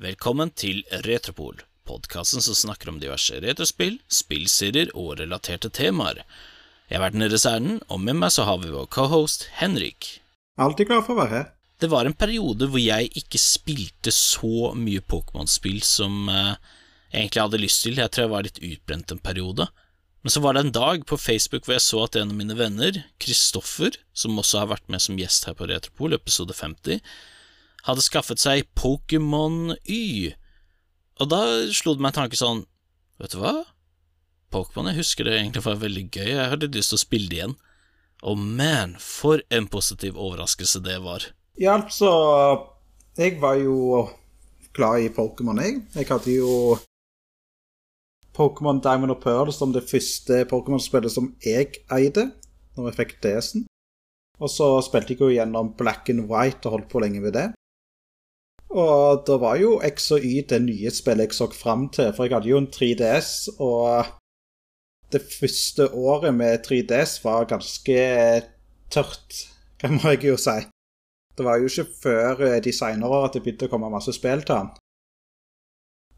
Velkommen til Retropol, podkasten som snakker om diverse retrospill, spillserier og relaterte temaer. Jeg har vært deres ærend, og med meg så har vi vår cohost Henrik. Alltid glad for å være her. Det var en periode hvor jeg ikke spilte så mye Pokémon-spill som eh, jeg egentlig hadde lyst til. Jeg tror jeg var litt utbrent en periode. Men så var det en dag på Facebook hvor jeg så at en av mine venner, Kristoffer, som også har vært med som gjest her på Retropol, episode 50, hadde skaffet seg Pokémon Y. Og da slo det meg en tanke sånn, vet du hva? Pokémon, jeg husker det egentlig var veldig gøy, jeg hadde lyst til å spille det igjen. Og man, for en positiv overraskelse det var. Ja, altså Jeg var jo glad i Pokémon, jeg. Jeg hadde jo Pokémon Diamond og Pearl som det første Pokémon-spillet som jeg eide, når jeg fikk DS-en. Og så spilte jeg jo gjennom Black and White og holdt på lenge med det. Og da var jo X og Y det nye spillet jeg så fram til, for jeg hadde jo en 3DS, og det første året med 3DS var ganske tørt, kan må jeg jo si. Det var jo ikke før de seinere at det begynte å komme masse spill til han.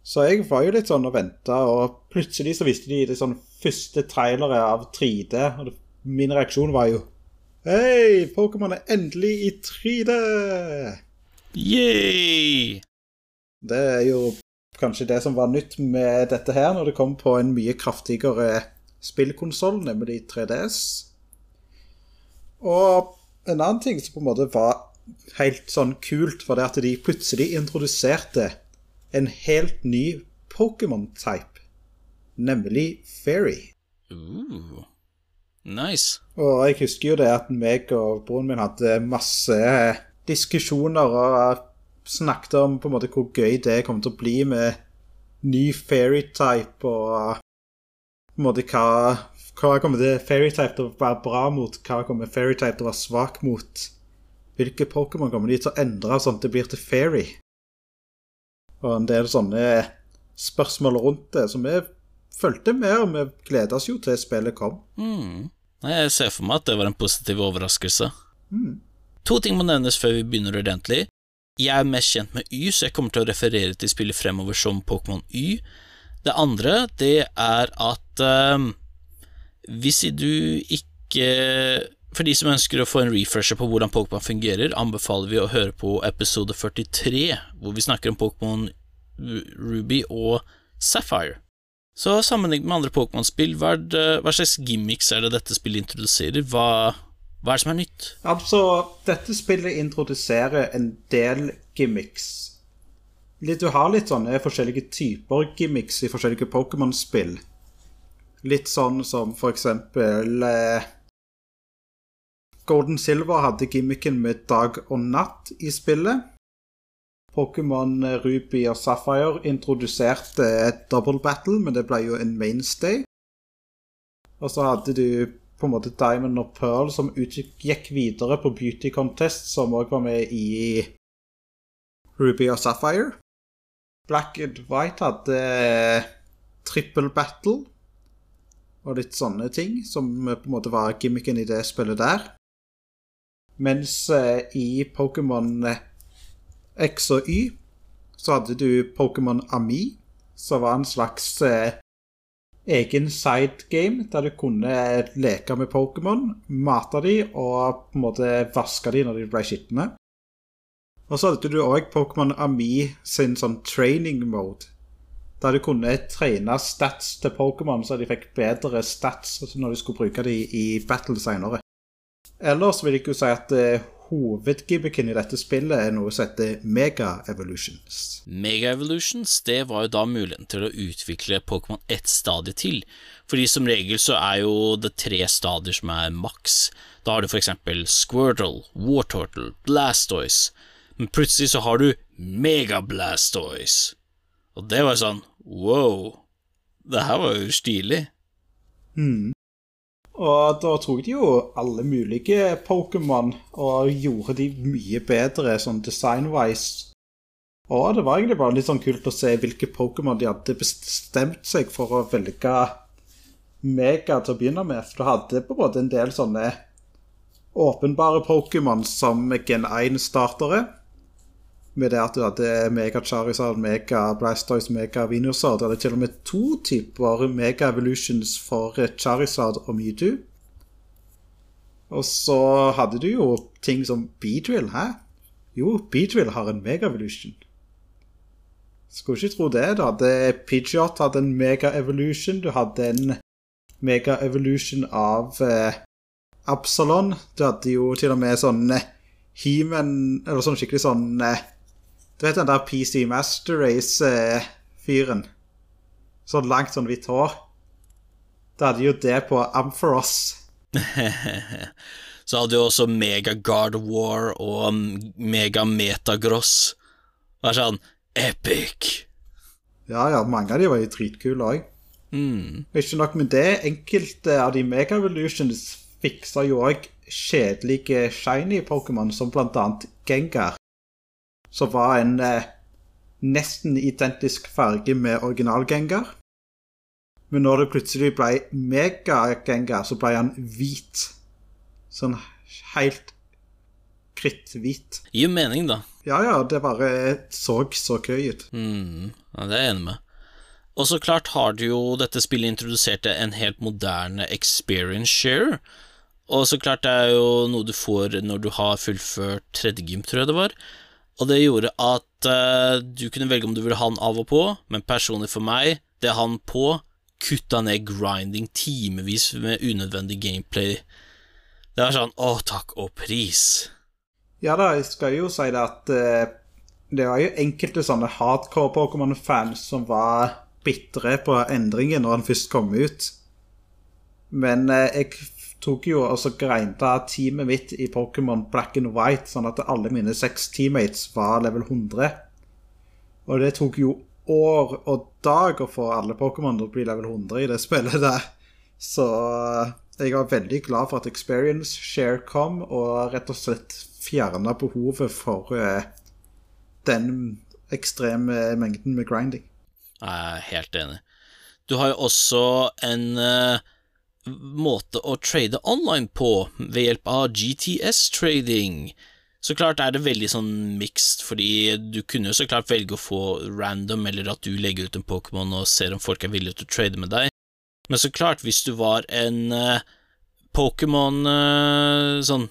Så jeg var jo litt sånn og venta, og plutselig så viste de det sånn første trailere av 3D, og det, min reaksjon var jo Hei, Pokémon er endelig i 3D! Yay! Det er jo kanskje det som var nytt med dette her, når det kom på en mye kraftigere spillkonsoll, nemlig 3DS. Og en annen ting som på en måte var helt sånn kult, var det at de plutselig introduserte en helt ny Pokémon-type, nemlig Fairy. Uh, nice. Og jeg husker jo det at meg og broren min hadde masse diskusjoner og snakket om på en måte hvor gøy det kommer til å bli med ny Fairy-type, og på en måte hva, hva kommer det Fairy-type til å være bra mot, hva kommer Fairy-type til å være svak mot? Hvilke Pokémon kommer de til å endre sånn at det blir til Fairy? Og en del sånne spørsmål rundt det som vi fulgte med, og vi gleda oss jo til spillet kom. Mm. Jeg ser for meg at det var en positiv overraskelse. Mm. To ting må nevnes før vi begynner ordentlig. Jeg er mest kjent med Y, så jeg kommer til å referere til spillet fremover som Pokémon Y. Det andre, det er at eh, hvis du ikke For de som ønsker å få en refresher på hvordan Pokémon fungerer, anbefaler vi å høre på episode 43, hvor vi snakker om Pokémon Ruby og Sapphire. Så sammenlignet med andre Pokémon-spill, hva, hva slags gimmicks er det dette spillet introduserer? Hva, hva er det som er nytt? Altså, dette spillet introduserer en del gimmicks. Litt, du har litt sånne forskjellige typer gimmicks i forskjellige Pokémon-spill. Litt sånn som for eksempel eh, Golden Silver hadde gimmicken med dag og natt i spillet. Pokémon Ruby og Sapphire introduserte et double battle, men det ble jo en mainstay. Og så hadde du på en måte Diamond og Pearl som gikk videre på Beauty Contest, som òg var med i Ruby og Sapphire. Black and White hadde triple battle og litt sånne ting, som på en måte var gimmicken i det spillet der. Mens eh, i Pokémon X og Y så hadde du Pokémon Ami, som var en slags eh, egen sidegame der du kunne leke med Pokémon, mate de og på en måte vaske de når de ble skitne. Og så hadde du òg Pokémon Ami sin sånn training mode, der du kunne trene stats til Pokémon så de fikk bedre stats når de skulle bruke de i battle seinere. Ellers vil jeg jo si at eh, hovedgimmicken i dette spillet er noe som heter Mega Evolutions. Mega Evolutions det var jo da muligheten til å utvikle Pokémon ett stadie til. Fordi som regel så er jo det tre stadier som er maks. Da har du for eksempel Squirtle, Wartortle, Blastoise. Men plutselig så har du Mega Blastoise. Og det var sånn wow. Det her var jo stilig. Hmm. Og da tok de jo alle mulige Pokémon og gjorde de mye bedre sånn design-wise. Og det var egentlig bare litt sånn kult å se hvilke Pokémon de hadde bestemt seg for å velge Mega til å begynne med. For du hadde på en måte en del sånne åpenbare Pokémon som Gen 1-startere. Med det at du hadde Mega Charizard, Mega Blastoise, Mega Venusaur. Du hadde til og med to typer Mega Evolutions for Charizard og Mewtwo. Og så hadde du jo ting som Beedrill. Hæ? Jo, Beedrill har en Mega Evolution. Skulle ikke tro det. Du hadde Pidgeot hadde en Mega Evolution. Du hadde en Mega Evolution av eh, Absalon. Du hadde jo til og med sånn eh, He-Man Eller sånn skikkelig sånn eh, Du vet den der PC Master Race-fyren? Sånn langt, sånn hvitt hår. Det hadde jo det på Ampharos. Så hadde du også Mega Guard War og Mega Metagross. Det sånn epic. Ja, ja, mange av de var jo dritkule òg. Mm. Ikke nok med det, enkelte av de Mega Evolutions fiksa jo òg kjedelige shiny Pokémon, som blant annet Gengar. Som var en eh, nesten identisk farge med original Gengar. Men når det plutselig ble Mega-Gengar, så ble han hvit. Sånn helt kritthvit. Gir mening, da. Ja, ja, det bare så så gøy ut. Mm. Ja, det er jeg enig med. Og så klart har du jo dette spillet introduserte en helt moderne experience share. Og så klart det er jo noe du får når du har fullført tredje gym, tror jeg det var. Og det gjorde at uh, du kunne velge om du ville ha den av og på, men personlig for meg, det han på, kutta ned grinding timevis med unødvendig gameplay. Det var sånn å takk og pris. Ja da, jeg skal jo si det at uh, det var jo enkelte sånne hardcore Pokémon-fans som var bitre på endringen når han først kom ut. Men uh, jeg tok jo også grinda teamet mitt i Pokémon Black and White, sånn at alle mine seks teammates var level 100. Og det tok jo år og dag å få alle Pokémon til å bli level 100 i det spillet der. Så jeg var veldig glad for at Experience Share kom, og rett og slett fjerna behovet for uh, den ekstreme mengden med grinding. Jeg er helt enig. Du har jo også en uh, måte å trade online på ved hjelp av GTS-trading. Så klart er det veldig sånn mixed, fordi du kunne jo så klart velge å få random, eller at du legger ut en Pokémon og ser om folk er villige til å trade med deg. Men så klart, hvis du var en uh, Pokémon uh, sånn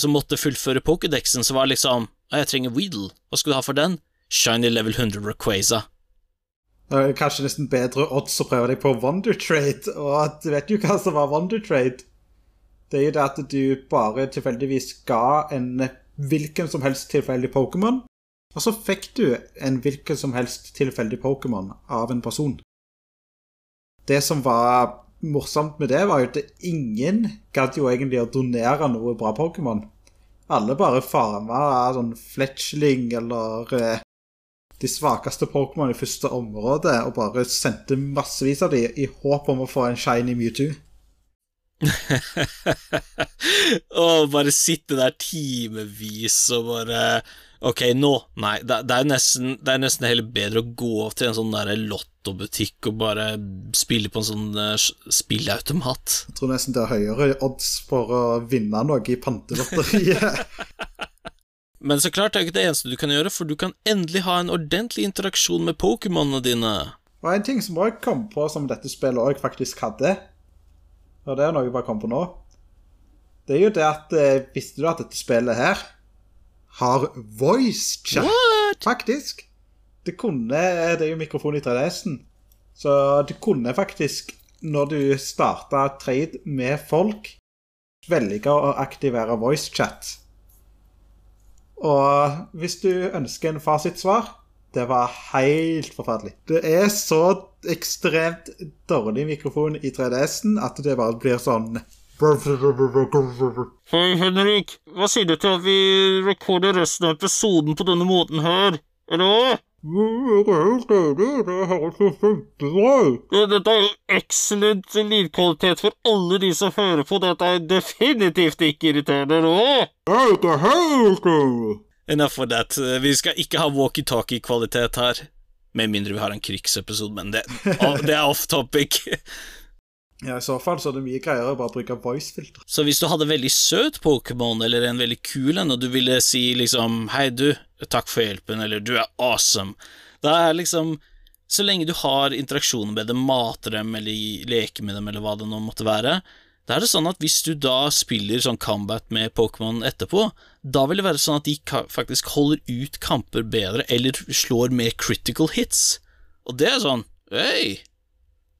som måtte fullføre Pokédexen, så var det liksom Jeg trenger Weedle. Hva skal du ha for den? Shiny level 100 Kanskje nesten bedre odds å prøve deg på Wondertrade, og Og du vet jo hva som var Wondertrade. Det er jo det at du bare tilfeldigvis ga en hvilken som helst tilfeldig Pokémon, og så fikk du en hvilken som helst tilfeldig Pokémon av en person. Det som var morsomt med det, var jo at ingen gadd jo egentlig å donere noe bra Pokémon. Alle bare farma sånn fletchling eller eh, de svakeste Pokémon i første område, og bare sendte massevis av dem i håp om å få en shiny Mewtwo. og bare sitte der timevis og bare Ok, nå Nei, det, det, er nesten, det er nesten heller bedre å gå til en sånn der lottobutikk og bare spille på en sånn uh, spilleautomat. Jeg tror nesten det er høyere odds for å vinne noe i pantelotteriet. Men så klart det er ikke det eneste du kan gjøre, for du kan endelig ha en ordentlig interaksjon med Pokémonene dine. Og en ting som òg kom på som dette spillet òg faktisk hadde, og det er noe jeg bare kom på nå, det er jo det at eh, Visste du at dette spillet her har voice chat? What? Faktisk. Det kunne Det er jo mikrofon i 3DS-en. Så du kunne faktisk, når du starta trade med folk, velge å aktivere voice chat. Og hvis du ønsker en fasitsvar det var helt forferdelig. Det er så ekstremt dårlig mikrofon i 3DS-en at det bare blir sånn Hei, Henrik. Hva sier du til at vi rekorder resten av episoden på denne måten her? Eller? Dette er excellent lydkvalitet for alle de som hører på. Dette er definitivt ikke irriterende nå. Enough for that. Vi skal ikke ha walkietalkie-kvalitet her. Med mindre vi har en krigsepisode, men det, det er off topic. Ja, I så fall så er det mye greiere å bare bruke voice-filter. Så hvis du hadde veldig søt Pokémon, eller en veldig kul en, og du ville si liksom Hei, du, takk for hjelpen, eller du er awesome, da er liksom Så lenge du har interaksjoner med dem, mater dem, eller leker med dem, eller hva det nå måtte være, da er det sånn at hvis du da spiller sånn combat med Pokémon etterpå, da vil det være sånn at de faktisk holder ut kamper bedre, eller slår mer critical hits. Og det er sånn Hei!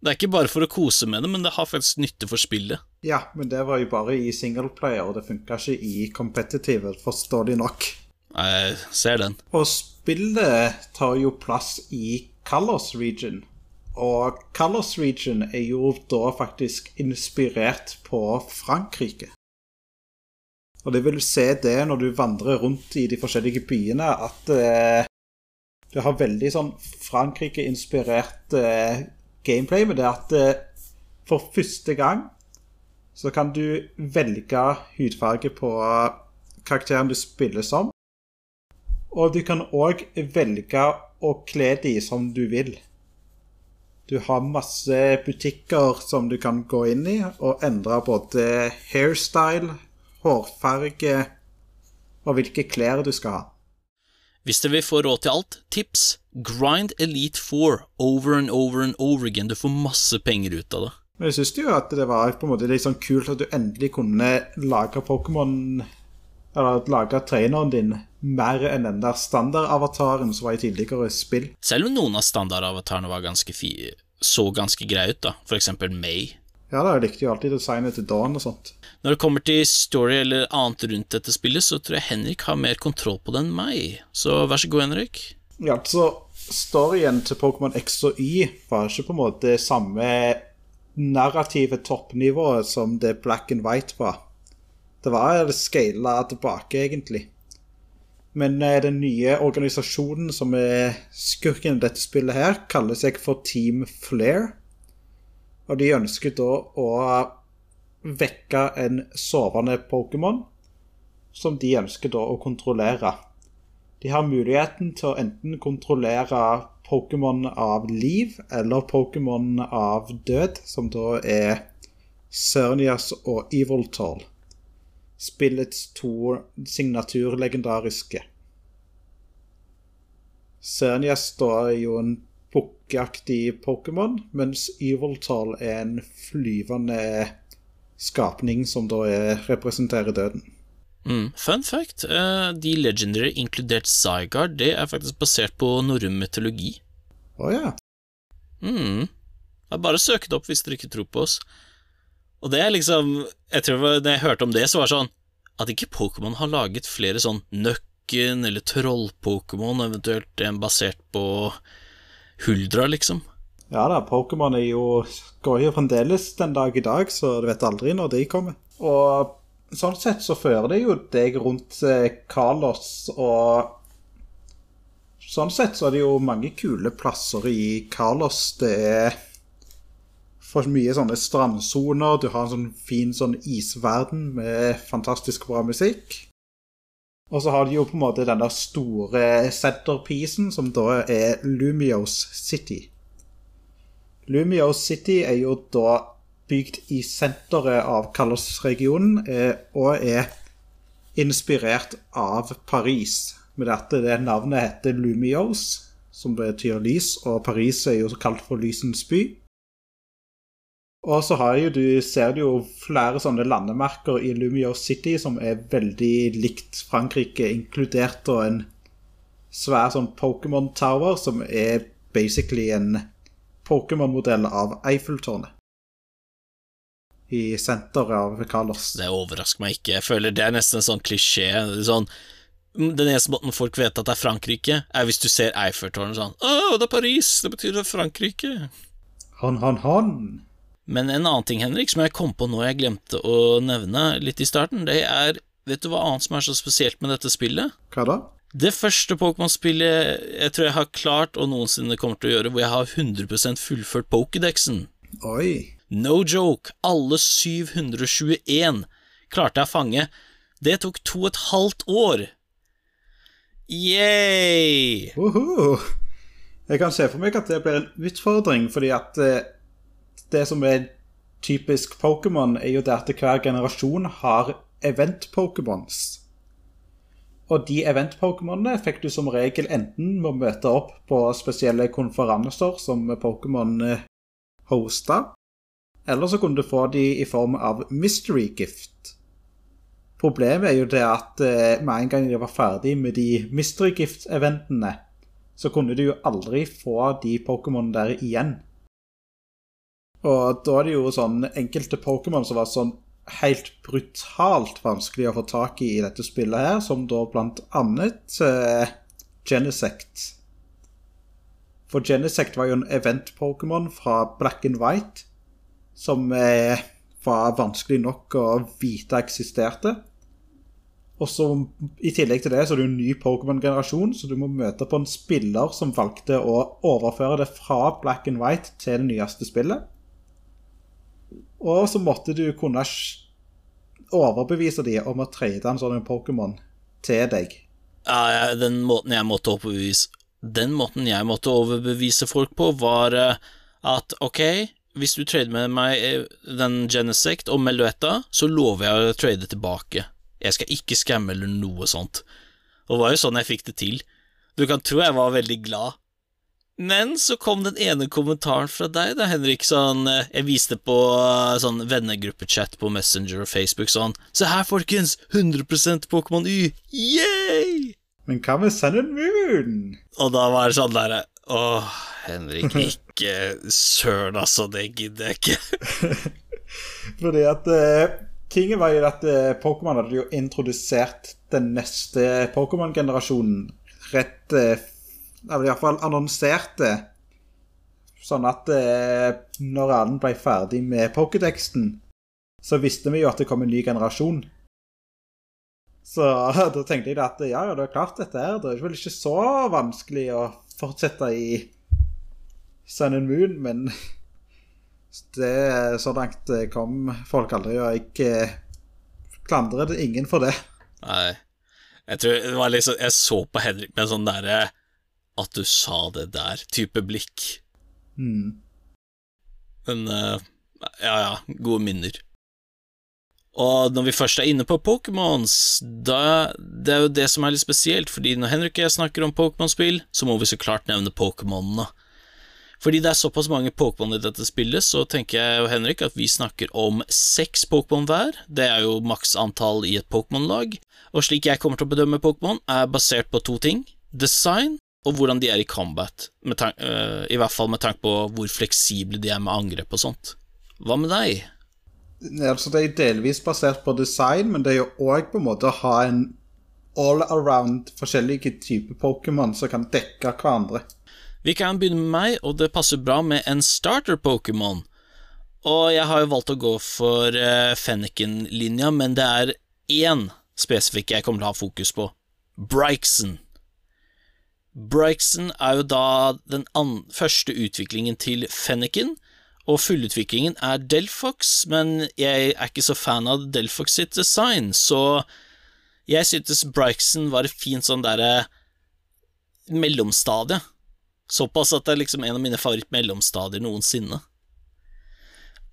Det er ikke bare for å kose med det, men det har faktisk nytte for spillet. Ja, men det var jo bare i singleplayer, og det funka ikke i competitive, forstår de nok. Jeg ser den. Og spillet tar jo plass i Colors region. Og Colors region er jo da faktisk inspirert på Frankrike. Og det vil du se det når du vandrer rundt i de forskjellige byene, at eh, du har veldig sånn Frankrike-inspirert eh, gameplay med det at eh, for første gang så kan du velge hudfarge på karakteren du spiller som. Og du kan òg velge å kle de som du vil. Du har masse butikker som du kan gå inn i og endre både hairstyle, hårfarge og hvilke klær du skal ha. Hvis dere vil få råd til alt, tips grind Elite 4 over and over and over again. Du får masse penger ut av det. Men jeg syns jo at det var på en måte litt sånn kult at du endelig kunne lage Pokémon Eller lage traineren din mer enn den der standardavataren som var i tidligere spill. Selv om noen av standardavatarene var ganske så ganske greie ut, da. For eksempel May. Ja da, jeg likte jo alltid designet til Dawn og sånt. Når det kommer til story eller annet rundt dette spillet, så tror jeg Henrik har mer kontroll på det enn meg. Så vær så god, Henrik. Ja, altså, storyen til Pokémon X og Y var ikke på en måte det samme narrative toppnivået som det Black and White var. Det var scala tilbake, egentlig. Men eh, den nye organisasjonen som er skurken i dette spillet her, kaller seg for Team Flair. Og de ønsker da å vekke en sovende Pokémon, som de ønsker da å kontrollere. De har muligheten til å enten kontrollere Pokémon av liv eller Pokémon av død, som da er Cernias og Evoltall. Spillets to signaturlegendariske. Cernias da er jo en bukkeaktig Pokémon, mens Evoltall er en flyvende skapning som da er, representerer døden. Mm. Fun fact, uh, de legendary, inkludert Zygarde, det er faktisk basert på norrøn mytologi. Å oh, ja. Mm. Bare søk det opp hvis dere ikke tror på oss. Og det er liksom Jeg tror Da jeg hørte om det, så var det sånn At ikke Pokémon har laget flere sånn Nøkken eller Troll-Pokémon, eventuelt en basert på Huldra, liksom. Ja da, Pokémon er jo går jo fremdeles den dag i dag, så du vet aldri når de kommer. Og sånn sett så fører det jo deg rundt Carlos og sånn sett så er det jo mange kule plasser i Carlos. Det er for mye sånne strandsoner, du har en sånn fin sånn isverden med fantastisk bra musikk. Og så har de jo på en måte den der store centerpiecen, som da er Lumios City. Lumios City er jo da bygd i senteret av Kalos-regionen eh, og er inspirert av Paris. Med dette det navnet heter Lumios, som betyr lys, og Paris er jo kalt for lysens by. Og så har jo du, ser du jo flere sånne landemerker i Lumios City som er veldig likt Frankrike, inkludert og en svær sånn Pokémon Tower, som er basically en Pokémon-modell av Eiffeltårnet. I senteret av Carlos. Det overrasker meg ikke. Jeg føler det er nesten en sånn klisjé. Sånn, den eneste måten folk vet at det er Frankrike, er hvis du ser Eiffeltårnet sånn Å, det er Paris! Det betyr det er Frankrike. Han, han, han. Men en annen ting, Henrik, som jeg kom på nå jeg glemte å nevne litt i starten, det er Vet du hva annet som er så spesielt med dette spillet? Hva da? Det første Pokémon-spillet jeg tror jeg har klart, og noensinne kommer til å gjøre, hvor jeg har 100% fullført Pokédexen. Oi. No joke, alle 721 klarte jeg å fange. Det tok to og et halvt år. Yay! Uhu. Jeg kan se for meg at det blir en utfordring, fordi at eh, det som er typisk Pokémon, er jo det at hver generasjon har event-Pokémons. Og de event-Pokémonene fikk du som regel enten med å møte opp på spesielle konferanser som Pokémon eh, hosta, eller så kunne du få de i form av mystery gift. Problemet er jo det at eh, med en gang de var ferdig med de mystery gift-eventene, så kunne du jo aldri få de Pokémon der igjen. Og da er det jo sånn enkelte Pokémon som var sånn helt brutalt vanskelig å få tak i i dette spillet her, som da blant annet uh, Genesect. For Genesect var jo en event-Pokémon fra Black and White som eh, var vanskelig nok å vite eksisterte. Og så I tillegg til det så er det jo en ny Pokémon-generasjon, så du må møte på en spiller som valgte å overføre det fra Black and White til det nyeste spillet. Og så måtte du kunne overbevise dem om å trade en sånn Pokémon til deg. Ja, den måten jeg måtte overbevise Den måten jeg måtte overbevise folk på, var eh, at ok, hvis du trader med meg eh, den Genesect og Meluetta, så lover jeg å trade tilbake. Jeg skal ikke skamme eller noe sånt. Og det var jo sånn jeg fikk det til. Du kan tro jeg var veldig glad men så kom den ene kommentaren fra deg, da, Henrik, sånn eh, Jeg viste på eh, sånn vennegruppechat på Messenger og Facebook sånn Se her, folkens! 100 Pokémon Y! Yay! Men hva med Sun and Moon? Og da var det sånn derre Åh, Henrik, ikke søren, altså, det gidder jeg ikke. Fordi at uh, Tingen var jo at uh, Pokémon hadde jo introdusert den neste Pokémon-generasjonen rett uh, eller iallfall annonserte sånn at uh, når alle ble ferdig med pokédexten, så visste vi jo at det kom en ny generasjon. Så da tenkte jeg at ja, ja, det er klart dette her. Det er vel ikke så vanskelig å fortsette i Sun and Moon, men det så langt kom folk aldri, og jeg klandrer ingen for det. Nei. Jeg tror det var liksom Jeg så på Henrik med en sånn derre at du sa det der, type blikk. Mm. Men uh, ja, ja, gode minner. Og når vi først er inne på Pokémons, da Det er jo det som er litt spesielt, fordi når Henrik og jeg snakker om Pokémon-spill, så må vi så klart nevne Pokémonene. Fordi det er såpass mange Pokémon i dette spillet, så tenker jeg og Henrik at vi snakker om seks Pokémon hver. Det er jo maks antall i et Pokémon-lag. Og slik jeg kommer til å bedømme Pokémon, er basert på to ting. Design og hvordan de er i combat, uh, i hvert fall med tanke på hvor fleksible de er med angrep og sånt. Hva med deg? Altså, det er delvis basert på design, men det er jo òg på en måte å ha en all around forskjellige typer Pokémon som kan dekke hverandre. Vi kan begynne med meg, og det passer bra med en starter-Pokémon. Og jeg har jo valgt å gå for uh, Fennekin-linja, men det er én spesifikk jeg kommer til å ha fokus på. Brixen. Brixen er jo da den første utviklingen til Fennekin, og fullutviklingen er Delfox, men jeg er ikke så fan av Delfox sitt design, så jeg syntes Brixen var et fint sånn derre mellomstadie. Såpass at det er liksom en av mine favoritt-mellomstadier noensinne.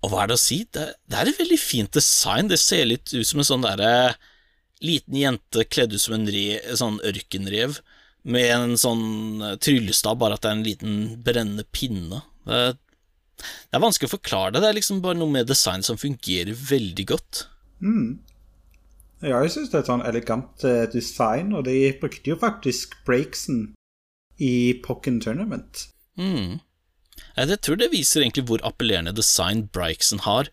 Og hva er det å si? Det, det, er et veldig fint design. Det ser litt ut som en sånn derre liten jente kledd ut som en re, sånn ørkenrev med en sånn eh, tryllestav, bare at det er en liten brennende pinne. Det, det er vanskelig å forklare det, det er liksom bare noe med design som fungerer veldig godt. Mm. Ja, jeg syns det er et sånn elegant uh, design, og de brukte jo faktisk breaksen i Pokken Tournament. Mm. Jeg tror det viser egentlig hvor appellerende design Brixen har.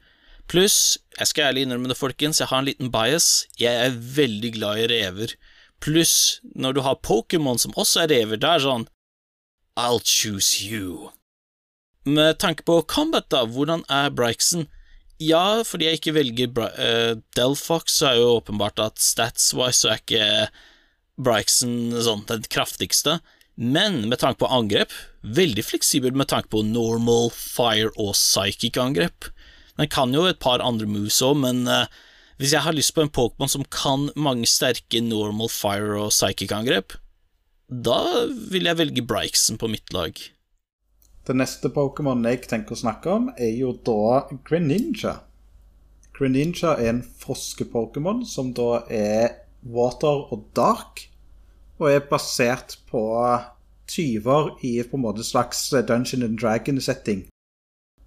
Pluss, jeg skal ærlig innrømme det, folkens, jeg har en liten bias. Jeg er veldig glad i rever. Pluss, når du har Pokémon som også er rever, da er sånn I'll choose you. Med tanke på combat, da, hvordan er Brixen? Ja, fordi jeg ikke velger Bri uh, Delfox, så er jo åpenbart at stats-wise så er ikke Brixen sånn den kraftigste, men med tanke på angrep, veldig fleksibel med tanke på normal, fire og psychic angrep. Den kan jo et par andre moves òg, men uh, hvis jeg har lyst på en Pokémon som kan mange sterke normal fire og psychic-angrep, da vil jeg velge Brixen på mitt lag. Det neste Pokémon jeg tenker å snakke om, er jo da Greninja. Greninja er en froske-Pokémon som da er water og dark, og er basert på tyver i på en måte slags Dungeon and Dragon-setting.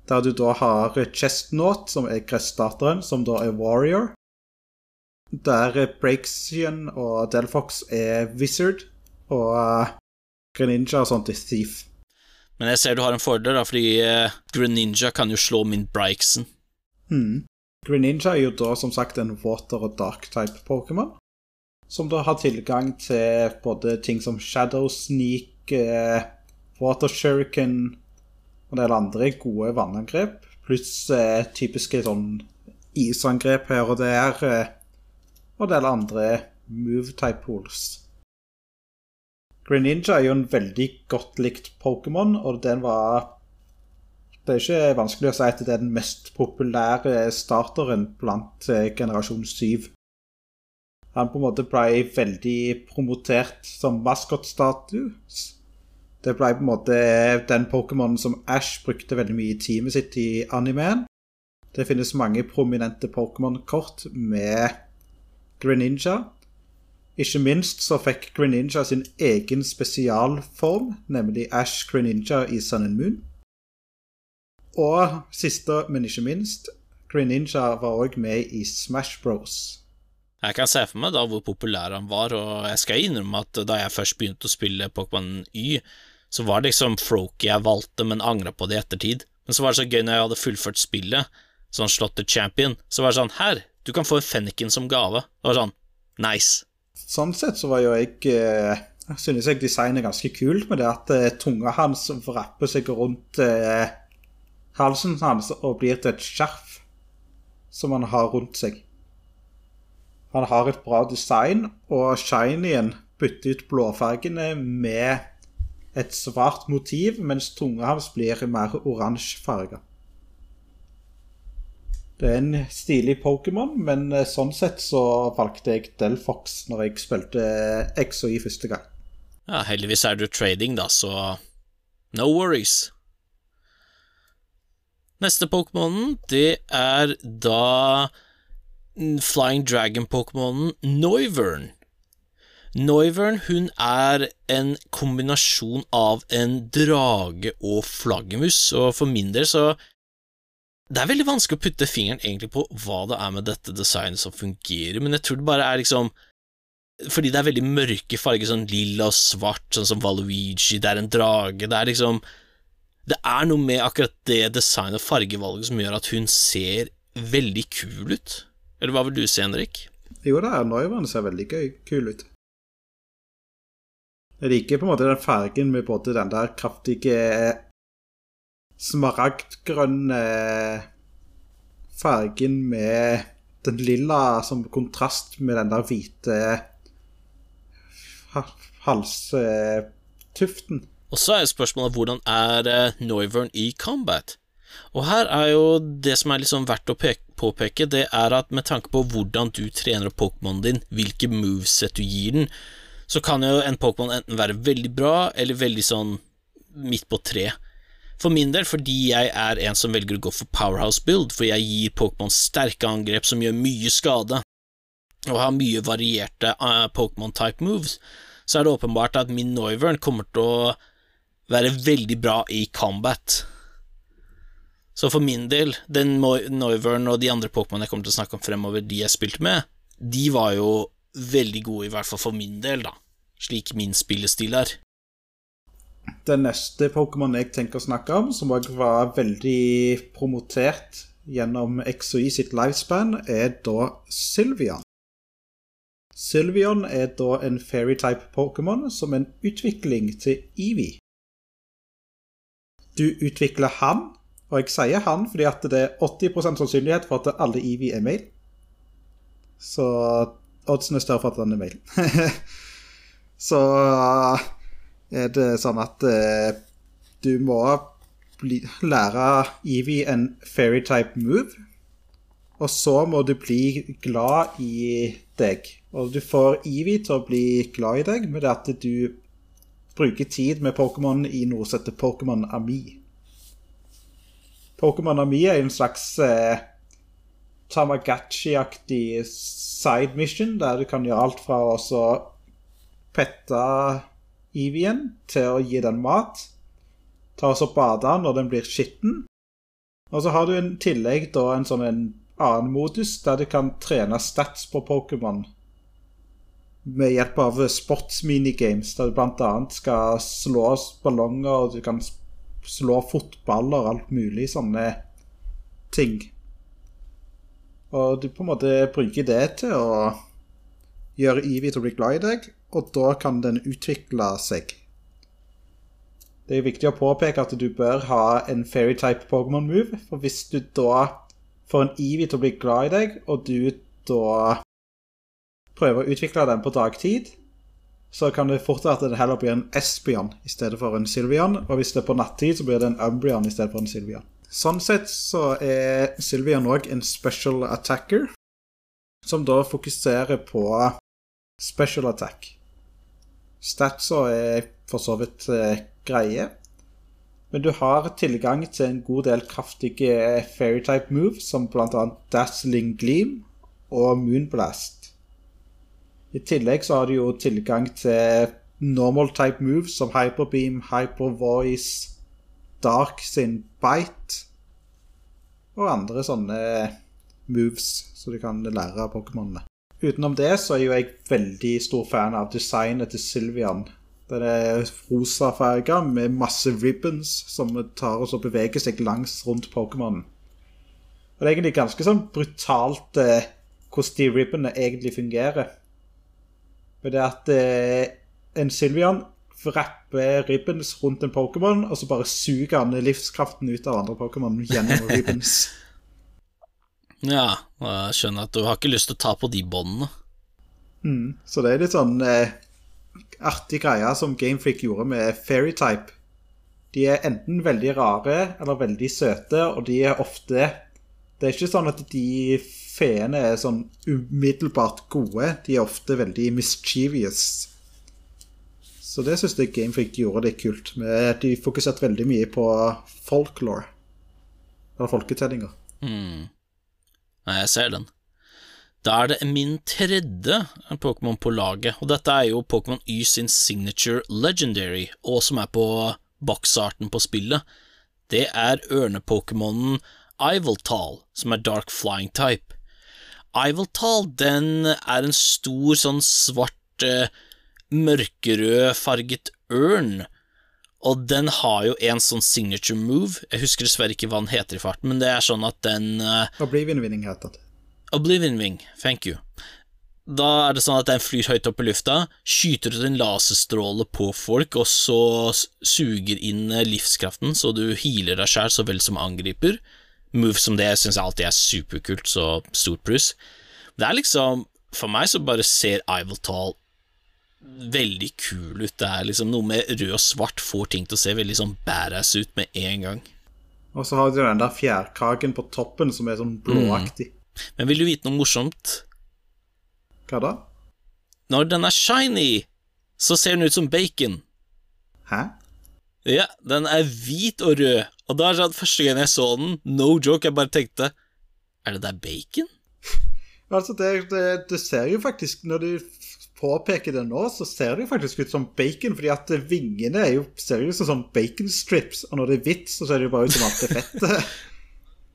Der du da har Chestnut, som er gressstarteren, som da er Warrior. Der Breaksian og Delfox er Wizard, og Greninja og sånt er Thief. Men jeg ser du har en fordel, da, fordi uh, Greninja kan jo slå min Brixen. Hmm. Greninja er jo da som sagt en water- og dark-type Pokémon. Som da har tilgang til både ting som Shadow Sneak, eh, Water Shuriken og en del andre gode vannangrep. Pluss eh, typiske sånn isangrep her og der. Eh, og en del andre move-type pools. Greninja er jo en veldig godt likt Pokémon, og den var Det er ikke vanskelig å si at det er den mest populære starteren blant eh, generasjon 7. Han på en måte ble veldig promotert som maskotstatus. Det ble på en måte den Pokémonen som Ash brukte veldig mye i teamet sitt i animeen. Det finnes mange prominente Pokémon-kort med Greninja. Ikke minst så fikk Greninja sin egen spesialform, nemlig Ash Greninja i Sun and Moon. Og siste, men ikke minst, Greninja var òg med i Smash Bros. Jeg kan se for meg da hvor populær han var, og jeg skal innrømme at da jeg først begynte å spille Pokémon Y, så var det liksom froke jeg valgte, men angra på det i ettertid. Men så var det så gøy når jeg hadde fullført spillet, sånn slått til champion, så var det sånn Her, du kan få en fenniken som gave. Det var sånn nice. Sånn sett så var jo jeg Jeg synes jeg designet ganske kult med det at eh, tunga hans vrapper seg rundt eh, halsen hans og blir til et skjerf som han har rundt seg. Han har et bra design, og shinyen bytter ut blåfargene med et svart motiv, mens tunga hans blir mer oransje farga. Det er en stilig Pokémon, men eh, sånn sett så valgte jeg Delfox når jeg spilte X og Y første gang. Ja, heldigvis er du trading, da, så no worries. Neste Pokémonen, det er da Flying Dragon-Pokémonen Noivern. Noivern hun er en kombinasjon av en drage og flaggermus, og for min del så Det er veldig vanskelig å putte fingeren egentlig på hva det er med dette designet som fungerer, men jeg tror det bare er liksom Fordi det er veldig mørke farger, sånn lilla og svart, sånn som Valuigi, det er en drage, det er liksom Det er noe med akkurat det designet og fargevalget som gjør at hun ser veldig kul ut. Eller hva vil du si, Henrik? Jo da, Noivern ser veldig gøy, kul ut. Jeg liker på en måte den fargen med både den der kraftige smaragdgrønne fargen med den lilla som kontrast med den der hvite halstuften. Og så er spørsmålet hvordan er uh, Noivern i combat? Og her er jo det som er liksom verdt å påpeke, det er at med tanke på hvordan du trener opp Pokémonen din, hvilke moveset du gir den, så kan jo en Pokémon enten være veldig bra eller veldig sånn midt på tre. For min del, fordi jeg er en som velger å gå for powerhouse build, for jeg gir Pokémon sterke angrep som gjør mye skade, og har mye varierte uh, Pokémon-type moves, så er det åpenbart at min Noivern kommer til å være veldig bra i combat. Så for min del, den Noivern og de andre Pokémon jeg kommer til å snakke om fremover, de jeg spilte med, de var jo veldig gode, i hvert fall for min del, da. Slik min spillestil er. Den neste Pokémon jeg tenker å snakke om, som var veldig promotert gjennom XOI sitt lifespan, er da Sylvian. Sylvian er da en fairy-type Pokémon som en utvikling til Evie. Du utvikler han, og jeg sier han fordi at det er 80% sannsynlighet for at alle Evy er male. Så oddsen er større for at han er male. Så er det sånn at eh, du må bli, lære Evy en fairy-type move. Og så må du bli glad i deg. Og du får Evy til å bli glad i deg med at du bruker tid med Pokémon i noe som heter Pokémon Ami. Pokémon Ami er en slags eh, Tamagotchi-aktig side mission, der du kan gjøre alt fra å pette Evien til å gi den mat. Ta og bade når den blir skitten. Og så har du en tillegg da en sånn en annen modus der du kan trene stats på Pokémon med hjelp av sports-minigames, der du bl.a. skal slå ballonger, og du kan slå fotballer og alt mulig sånne ting. Og du på en måte bruker det til å gjøre Evie til å bli glad i deg, og da kan den utvikle seg. Det er viktig å påpeke at du bør ha en fairy-type Pokémon-move, for hvis du da får en Evie til å bli glad i deg, og du da prøver å utvikle den på dagtid, så kan det fort være at det heller blir en Espion i stedet for en Sylvian. Og hvis det er på nattid, så blir det en Umbrian i stedet for en Sylvian. Sånn sett så er Sylvian òg en special attacker, som da fokuserer på special attack. Statsa er for så vidt eh, greie, men du har tilgang til en god del kraftige fairy-type moves, som bl.a. Dazzling Gleam og Moonblast. I tillegg så har du jo tilgang til normal type moves som Hyperbeam, Hypervoice, Dark sin Bite og andre sånne moves som du kan lære av Pokémonene. Utenom det så er jo jeg veldig stor fan av designet til Sylvian. Den er rosa farga med masse ribbons som tar oss og beveger seg langs rundt Pokémonen. Og det er egentlig ganske sånn brutalt eh, hvordan de ribbonene egentlig fungerer. Men det at eh, en Sylvian vrapper ribbons rundt en Pokémon, og så bare suger han livskraften ut av andre Pokémon gjennom ribbons. ja, jeg skjønner at du har ikke lyst til å ta på de båndene. Mm, så det er litt sånn eh, artig greie som Gamefreak gjorde med Fairytype. De er enten veldig rare eller veldig søte, og de er ofte Det er ikke sånn at de feene er sånn umiddelbart gode. De er ofte veldig mischievous. Så det syns jeg Gamefreak gjorde litt kult. Med de fokuserte veldig mye på folklore. Eller folketellinger. Mm. Nei, jeg ser den. Da er det min tredje Pokémon på laget, og dette er jo Pokémon Y sin signature legendary, og som er på boksarten på spillet. Det er ørne-pokémonen Ivaltal, som er dark flying type. Ivaltal, den er en stor, sånn svart, eh, mørkerød farget ørn, og den har jo en sånn signature move, jeg husker dessverre ikke hva den heter i farten, men det er sånn at den eh, Oblivion Wing heter det. Oblivion Wing, thank you. Da er det sånn at den flyr høyt opp i lufta, skyter ut en laserstråle på folk, og så suger inn eh, livskraften, så du healer deg sjæl så vel som angriper move som det syns jeg alltid er superkult, så stort pluss. Det er liksom For meg så bare ser Ivaltall veldig kul ut. Det er liksom noe med rød og svart får ting til å se veldig sånn badass ut med en gang. Og så har du den der fjærkragen på toppen som er sånn blåaktig. Mm. Men vil du vite noe morsomt? Hva da? Når den er shiny, så ser den ut som bacon. Hæ? Ja, den er hvit og rød, og da er det sånn første gang jeg så den, no joke, jeg bare tenkte Er det der bacon? altså, det, det, det, ser jo faktisk Når du påpeker det nå, så ser det jo faktisk ut som bacon, fordi at vingene er jo, ser jo ut som bacon strips, og når det er hvitt, så ser det jo bare ut som alt det fette.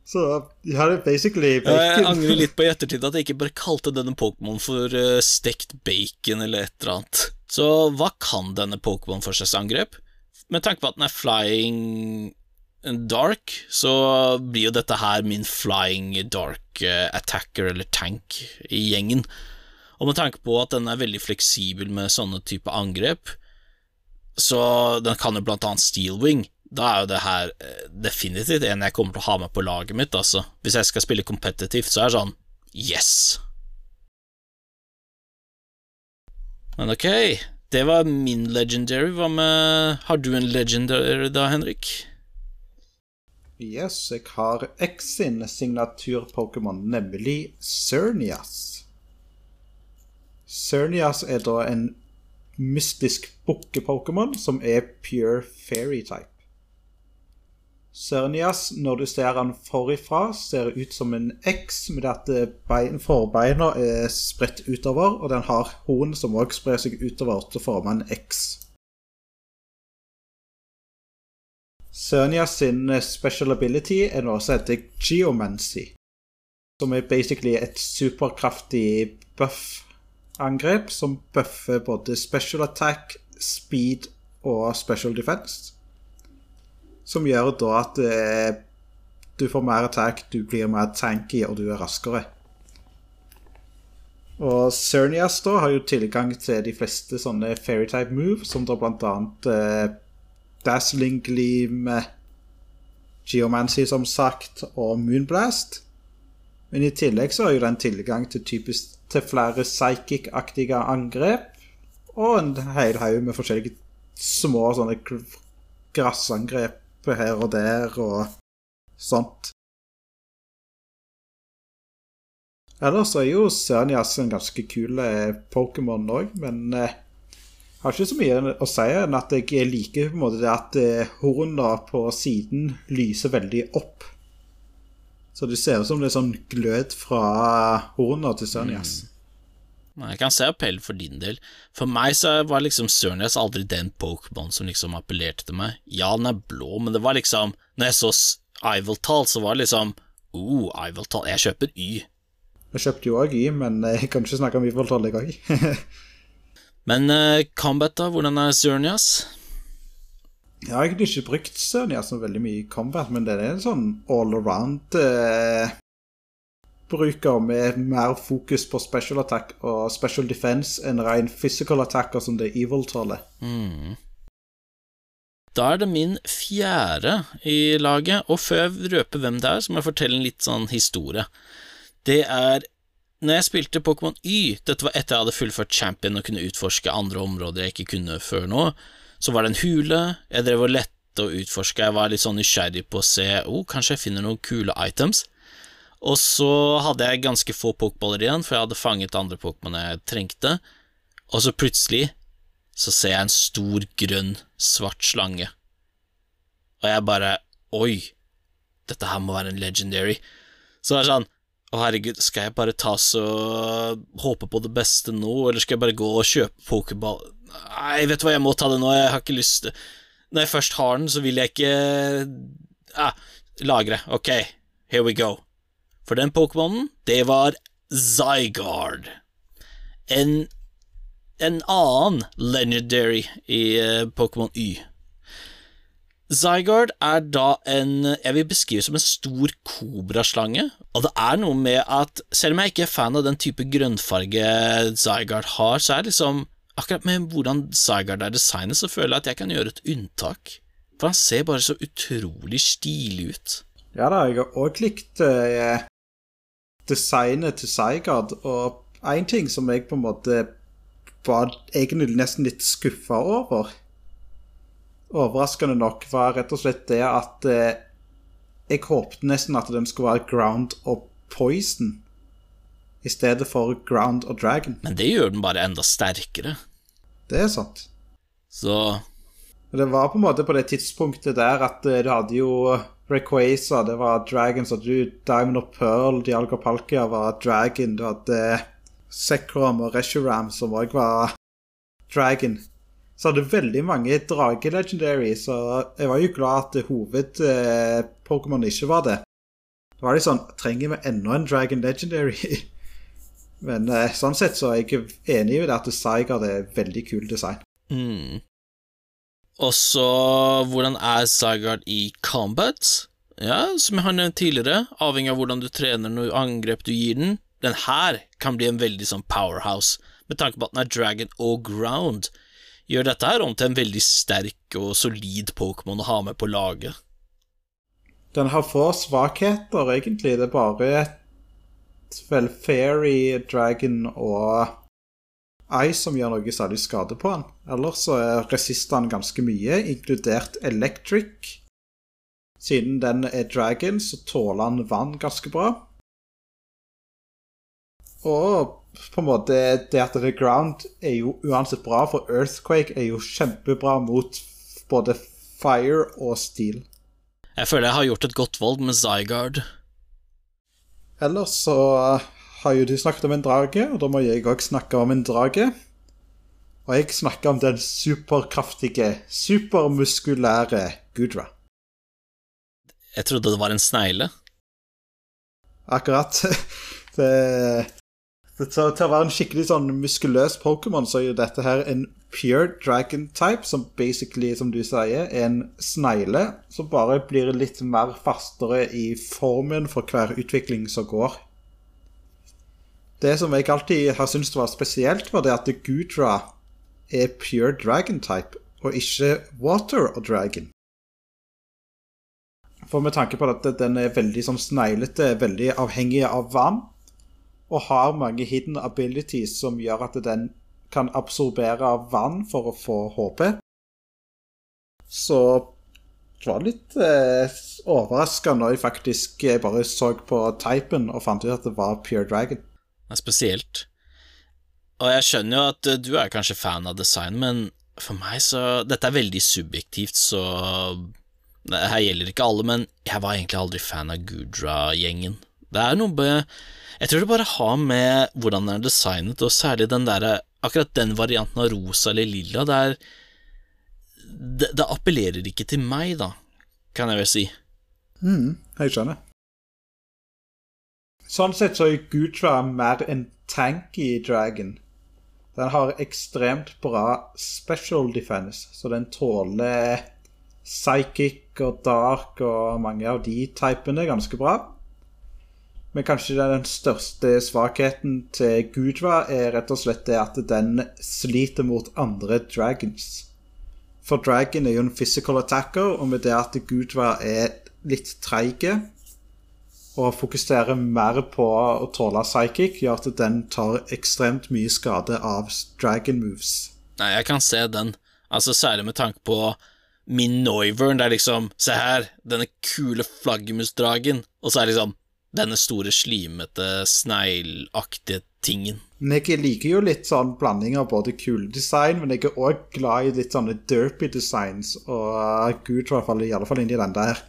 Så ja, det er basically bacon. Ja, jeg angrer litt på i ettertid at jeg ikke bare kalte denne Pokémon for uh, stekt bacon eller et eller annet. Så hva kan denne Pokémon for slags angrep? Med tanke på at den er flying dark, så blir jo dette her min flying dark eh, attacker eller tank i gjengen. Og med tanke på at den er veldig fleksibel med sånne type angrep, så den kan jo blant annet steel wing. Da er jo det her eh, definitivt en jeg kommer til å ha med på laget mitt, altså. Hvis jeg skal spille kompetitivt, så er det sånn yes. Men ok, det var min legendary. Hva med Har du en legendary da, Henrik? Yes, jeg har X sin signatur-Pokémon, nemlig Cernias. Cernias er da en mystisk bukke-Pokémon som er pure fairy-type. Cernias, når du ser han forifra, ser ut som en X, med at eh, bein, forbeina er spredt utover, og den har horn som òg sprer seg utover til å forme en X. Cernias sin eh, special ability er noe som heter geomancy, som er basically et superkraftig buff-angrep som buffer både special attack, speed og special defense. Som gjør da at eh, du får mer attack, du blir mer tanky, og du er raskere. Og Cernias da har jo tilgang til de fleste sånne fairytype move, som da blant annet eh, Dazzling Gleam, Geomancy som sagt, og Moonblast. Men i tillegg så har jo den tilgang til, typisk, til flere psychic-aktige angrep, og en hel haug med forskjellige små sånne grassangrep her og der og sånt. Ellers er jo Cernias en ganske kul eh, Pokémon òg, men eh, har ikke så mye å si enn at jeg liker på en måte det at eh, horna på siden lyser veldig opp. Så det ser ut som det er sånn glød fra horna til Sørnias. Mm. Jeg kan se appell for din del. For meg så var liksom Cernias aldri den Pokémon som liksom appellerte til meg. Ja, den er blå, men det var liksom Når jeg så Ivaltal, så var det liksom Oh, Ivaltal. Jeg kjøper Y. Jeg kjøpte jo òg Y, men jeg kan ikke snakke om Ivaltal, jeg òg. men uh, Combat, da? Hvordan er Zernias? Jeg har egentlig ikke brukt Cernias så veldig mye i combat, men det er en sånn all around uh, bruker med mer fokus på special attack og special defense enn ren physical attacker som det evil-tallet. Mm. Da er det min fjerde i laget, og før jeg røper hvem det er, så må jeg fortelle en litt sånn historie. Det er når jeg spilte Pokémon Y, dette var etter jeg hadde fullført Champion og kunne utforske andre områder jeg ikke kunne før nå, så var det en hule, jeg drev og lette og utforska, jeg var litt sånn nysgjerrig på å se oh, kanskje jeg finner noen kule items. Og så hadde jeg ganske få pokéballer igjen, for jeg hadde fanget andre Pokémon jeg trengte. Og så plutselig så ser jeg en stor, grønn, svart slange. Og jeg bare Oi, dette her må være en legendary. Så det er sånn Å, herregud, skal jeg bare ta så håpe på det beste nå, eller skal jeg bare gå og kjøpe pokéball Nei, vet du hva, jeg må ta det nå, jeg har ikke lyst til Når jeg først har den, så vil jeg ikke ah, Lagre. Ok, here we go. For den Pokémonen, det var Zygarde. En, en annen legendary i uh, Pokémon Y. Zygarde er da en jeg vil beskrive som en stor kobraslange, og det er noe med at selv om jeg ikke er fan av den type grønnfarge Zygarde har, så er det liksom akkurat med hvordan Zygarde er designet, så føler jeg at jeg kan gjøre et unntak, for han ser bare så utrolig stilig ut. Ja da, jeg har òg likt eh, designet til Zygarde, og én ting som jeg på en måte var egentlig nesten litt skuffa over, overraskende nok, var rett og slett det at eh, jeg håpte nesten at den skulle være ground og poison i stedet for ground og dragon. Men det gjør den bare enda sterkere. Det er sant. Så Det var på en måte på det tidspunktet der at eh, du hadde jo Rayquaza, det var Dragon. Så du Diamond og Pearl, Dialga Palkia var Dragon. Du hadde Sekrom og Reshuram, som òg var Dragon. Så hadde veldig mange drage-legendary, så jeg var jo glad at hoved-Pokémon ikke var det. Da var det sånn Trenger vi enda en Dragon Legendary? Men eh, sånn sett så er jeg enig i det at Zygarde er veldig kul design. Mm. Og så hvordan er Zygarde i combat? Ja, som jeg har nevnt tidligere, avhengig av hvordan du trener noe angrep du gir den. Den her kan bli en veldig sånn powerhouse, med tanke på at den er dragon og ground. Gjør dette her om til en veldig sterk og solid Pokémon å ha med på laget. Den har få svakheter, egentlig. Det er bare et vel fairy dragon og Ice som gjør noe særlig skade på den. Ellers så resister han ganske mye, inkludert Electric. Siden den er dragon, så tåler han vann ganske bra. Og på en måte det at er ground er jo uansett bra, for Earthquake er jo kjempebra mot både fire og steel. Jeg føler jeg har gjort et godt valg med Zygarde. Ellers så har jo du snakket om en drage, og da må jeg òg snakke om en drage. Og jeg snakker om den superkraftige, supermuskulære Gudra. Jeg trodde det var en snegle. Akkurat. Det, til, til å være en skikkelig sånn muskuløs Pokémon, så er jo dette her en pure dragon type, som basically, som du sier, er en snegle som bare blir litt mer fastere i formen for hver utvikling som går. Det som jeg alltid har syntes var spesielt, var det at Gudra er pure dragon type, og ikke water og dragon. For med tanke på at den er veldig sånn sneglete, veldig avhengig av vann, og har mange hidden abilities som gjør at den kan absorbere vann for å få HP, så det var litt eh, overraska når jeg faktisk eh, bare så på typen og fant ut at det var Pure Dragon. Det er spesielt. Og jeg skjønner jo at eh, du er kanskje fan av design, men for meg så Dette er veldig subjektivt, så Her gjelder ikke alle, men jeg var egentlig aldri fan av Gudra-gjengen. Det er noe med Jeg tror det bare har med hvordan den er designet, og særlig den der, Akkurat den varianten av rosa eller lilla, det er det, det appellerer ikke til meg, da, kan jeg vel si. Mm, jeg skjønner. Sånn sett så er Gutra mer en tanky dragon. Den har ekstremt bra special defense, så den tåler psychic og dark og mange av de typene ganske bra. Men kanskje den største svakheten til Gudra er rett og slett det at den sliter mot andre dragons. For dragon er jo en physical attacker, og med det at Gudra er litt treige og fokuserer mer på å tåle psychic, gjør at den tar ekstremt mye skade av dragon moves. Nei, jeg kan se den, altså særlig med tanke på min Noivern, det er liksom Se her, denne kule flaggermusdragen, og så er det liksom denne store, slimete, sneglaktige tingen. Men jeg liker jo litt sånn blanding av både kule design, men jeg er òg glad i litt sånne derpy designs, og Gud i hvert fall, i alle fall inni den der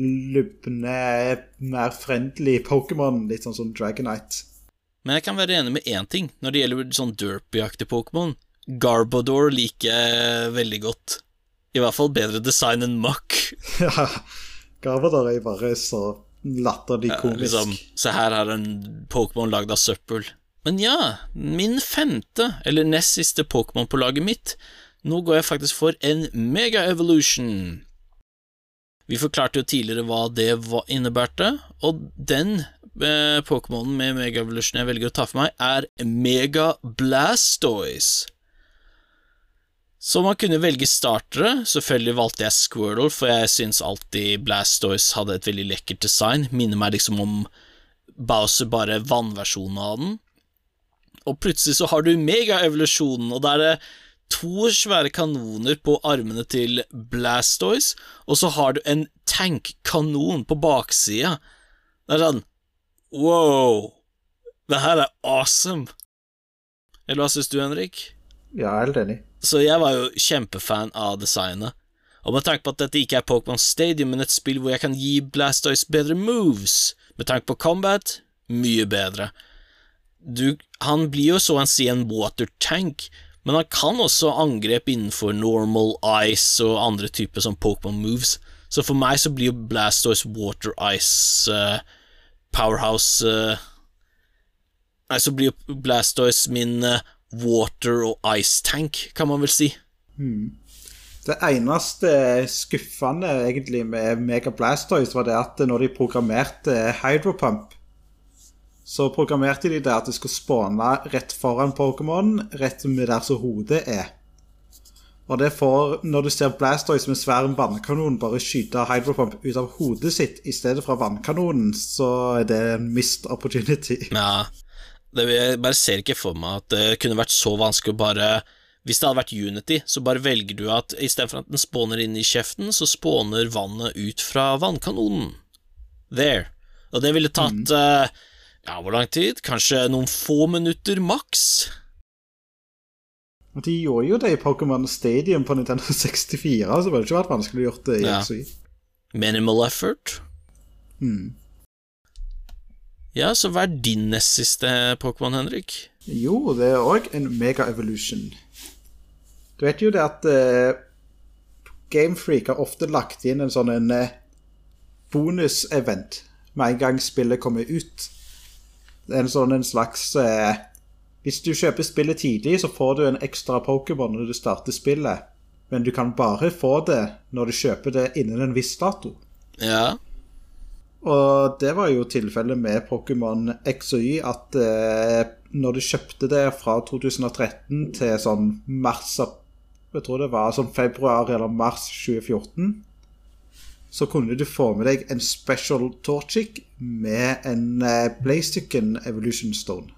lubne, mer friendly Pokémon, litt sånn som Dragonite. Men jeg kan være enig med én ting når det gjelder sånn derpy-aktig Pokémon. Garbodor liker jeg veldig godt. I hvert fall bedre design enn Muck. ja, Garbodor er bare så latterlig komisk. Ja, liksom, se her er en Pokémon lagd av søppel. Men ja, min femte, eller nest siste Pokémon på laget mitt. Nå går jeg faktisk for en Mega Evolution. Vi forklarte jo tidligere hva det innebærte, og den eh, Pokémonen med Mega Evolution jeg velger å ta for meg, er Mega Blastoise. Så man kunne velge startere. Selvfølgelig valgte jeg Squirtle, for jeg syns alltid Blastoise hadde et veldig lekkert design. Minner meg liksom om Bowser, bare vannversjonen av den. Og plutselig så har du megaevolusjonen, og da er det to svære kanoner på armene til Blastoise, og så har du en tankkanon på baksida. Det er sånn wow, det her er awesome. Eller hva syns du, Henrik? Ja, jeg er helt enig. Så jeg var jo kjempefan av designet. Og med tanke på at dette ikke er Pokémon Stadium, men et spill hvor jeg kan gi Blastoise bedre moves, med tanke på combat, mye bedre. Du, han blir jo så å si en water tank, men han kan også angrep innenfor normal ice og andre typer som Pokémon moves. Så for meg så blir jo Blastoise water ice uh, powerhouse uh, Nei, så blir jo Blastoise min uh, water og ice tank, kan man vel si. Hmm. Det eneste skuffende egentlig med Mega Blastoise var det at når de programmerte Hydropump så programmerte de det at det skulle spåne rett foran Pokémon, rett med der som hodet er. Og det får, når du ser Blastoise med svær vannkanon bare skyte Hydropump ut av hodet sitt i stedet fra vannkanonen, så er det en missed opportunity. Ja, det, jeg bare ser ikke for meg at det kunne vært så vanskelig å bare Hvis det hadde vært Unity, så bare velger du at istedenfor at den spåner inn i kjeften, så spåner vannet ut fra vannkanonen. There. Og det ville tatt mm. uh, ja, hvor lang tid? Kanskje noen få minutter maks? De gjorde jo det i Pokémon Stadium på Nintendo 64, så det hadde ikke vært vanskelig å gjøre det i ja. XY. Minimal effort. Ja, så hva er din nest siste Pokémon, Henrik? Jo, det er òg en Mega Evolution. Du vet jo det at uh, Gamefreak har ofte lagt inn en sånn en uh, bonusevent med en gang spillet kommer ut. En sånn en slags uh, Hvis du kjøper spillet tidlig, så får du en ekstra Pokémon når du starter spillet. Men du kan bare få det når du kjøper det innen en viss dato. Ja. Og det var jo tilfellet med Pokémon X og Y, at eh, når du kjøpte det fra 2013 til sånn mars Jeg tror det var sånn februar eller mars 2014, så kunne du få med deg en special Torchic med en eh, Blaziken Evolution Stone.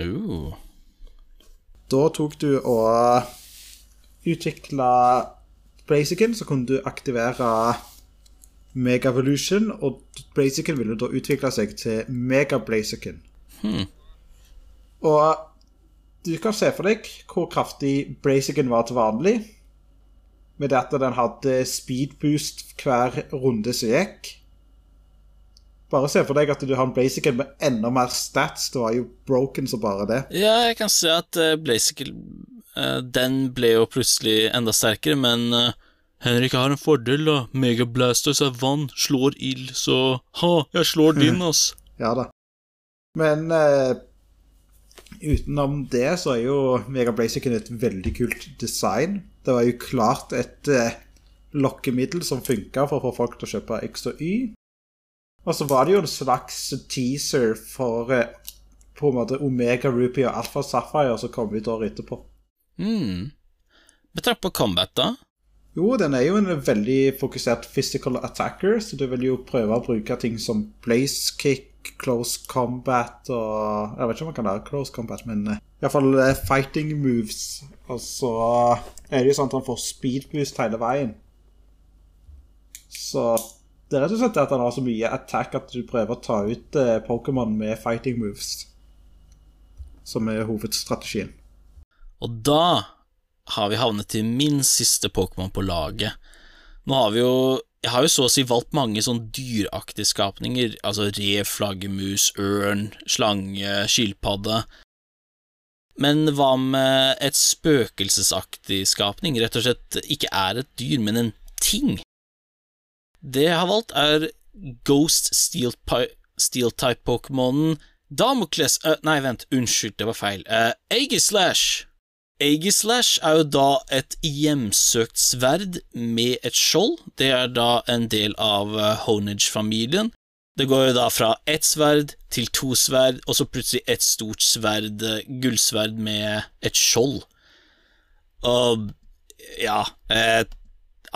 Ooh. Da tok du og utvikla Blaziken, så kunne du aktivere Mega Evolution, og Blaziken ville da utvikle seg til Mega Blaziken. Hmm. Og du kan se for deg hvor kraftig Blaziken var til vanlig. Med det at den hadde speed boost hver runde som gikk. Bare se for deg at du har en Blaziken med enda mer stats. Det var jo broken som bare det. Ja, jeg kan se at uh, Blaziken uh, Den ble jo plutselig enda sterkere, men uh, Henrik har en fordel, da. Mega Blasters er vann, slår ild, så ha, jeg slår din, ass. Ja da. Men uh, utenom det så er jo Mega Blaziken et veldig kult design. Det var jo klart et uh, lokkemiddel som funka for å få folk til å kjøpe X og Y. Og så var det jo en slags teaser for uh, på en måte Omega Ruby og Alpha Sapphire som kom ut året etterpå. Hmm. Betrakt på combat, da? Jo, den er jo en veldig fokusert physical attacker, så du vil jo prøve å bruke ting som blaze kick, close combat og Jeg vet ikke om man kan lære close combat, men uh, iallfall uh, fighting moves. Og så er det jo sånn at han får speed boost hele veien. Så det er rett og slett at han har så mye attack at du prøver å ta ut uh, Pokémon med fighting moves. Som er hovedstrategien. Og da har vi havnet til min siste Pokémon på laget. Nå har vi jo Jeg har jo så å si valgt mange sånn dyraktige skapninger, altså rev, flaggermus, ørn, slange, skilpadde. Men hva med et spøkelsesaktig skapning, rett og slett ikke er et dyr, men en ting? Det jeg har valgt, er Ghost Steel-type-pokémonen Damocles uh, Nei, vent, unnskyld, det var feil. Uh, Aegislash. Aegislash er jo da et hjemsøkt sverd med et skjold. Det er da en del av Honage-familien. Det går jo da fra ett sverd til to sverd, og så plutselig et stort sverd, gullsverd med et skjold. Og ja Jeg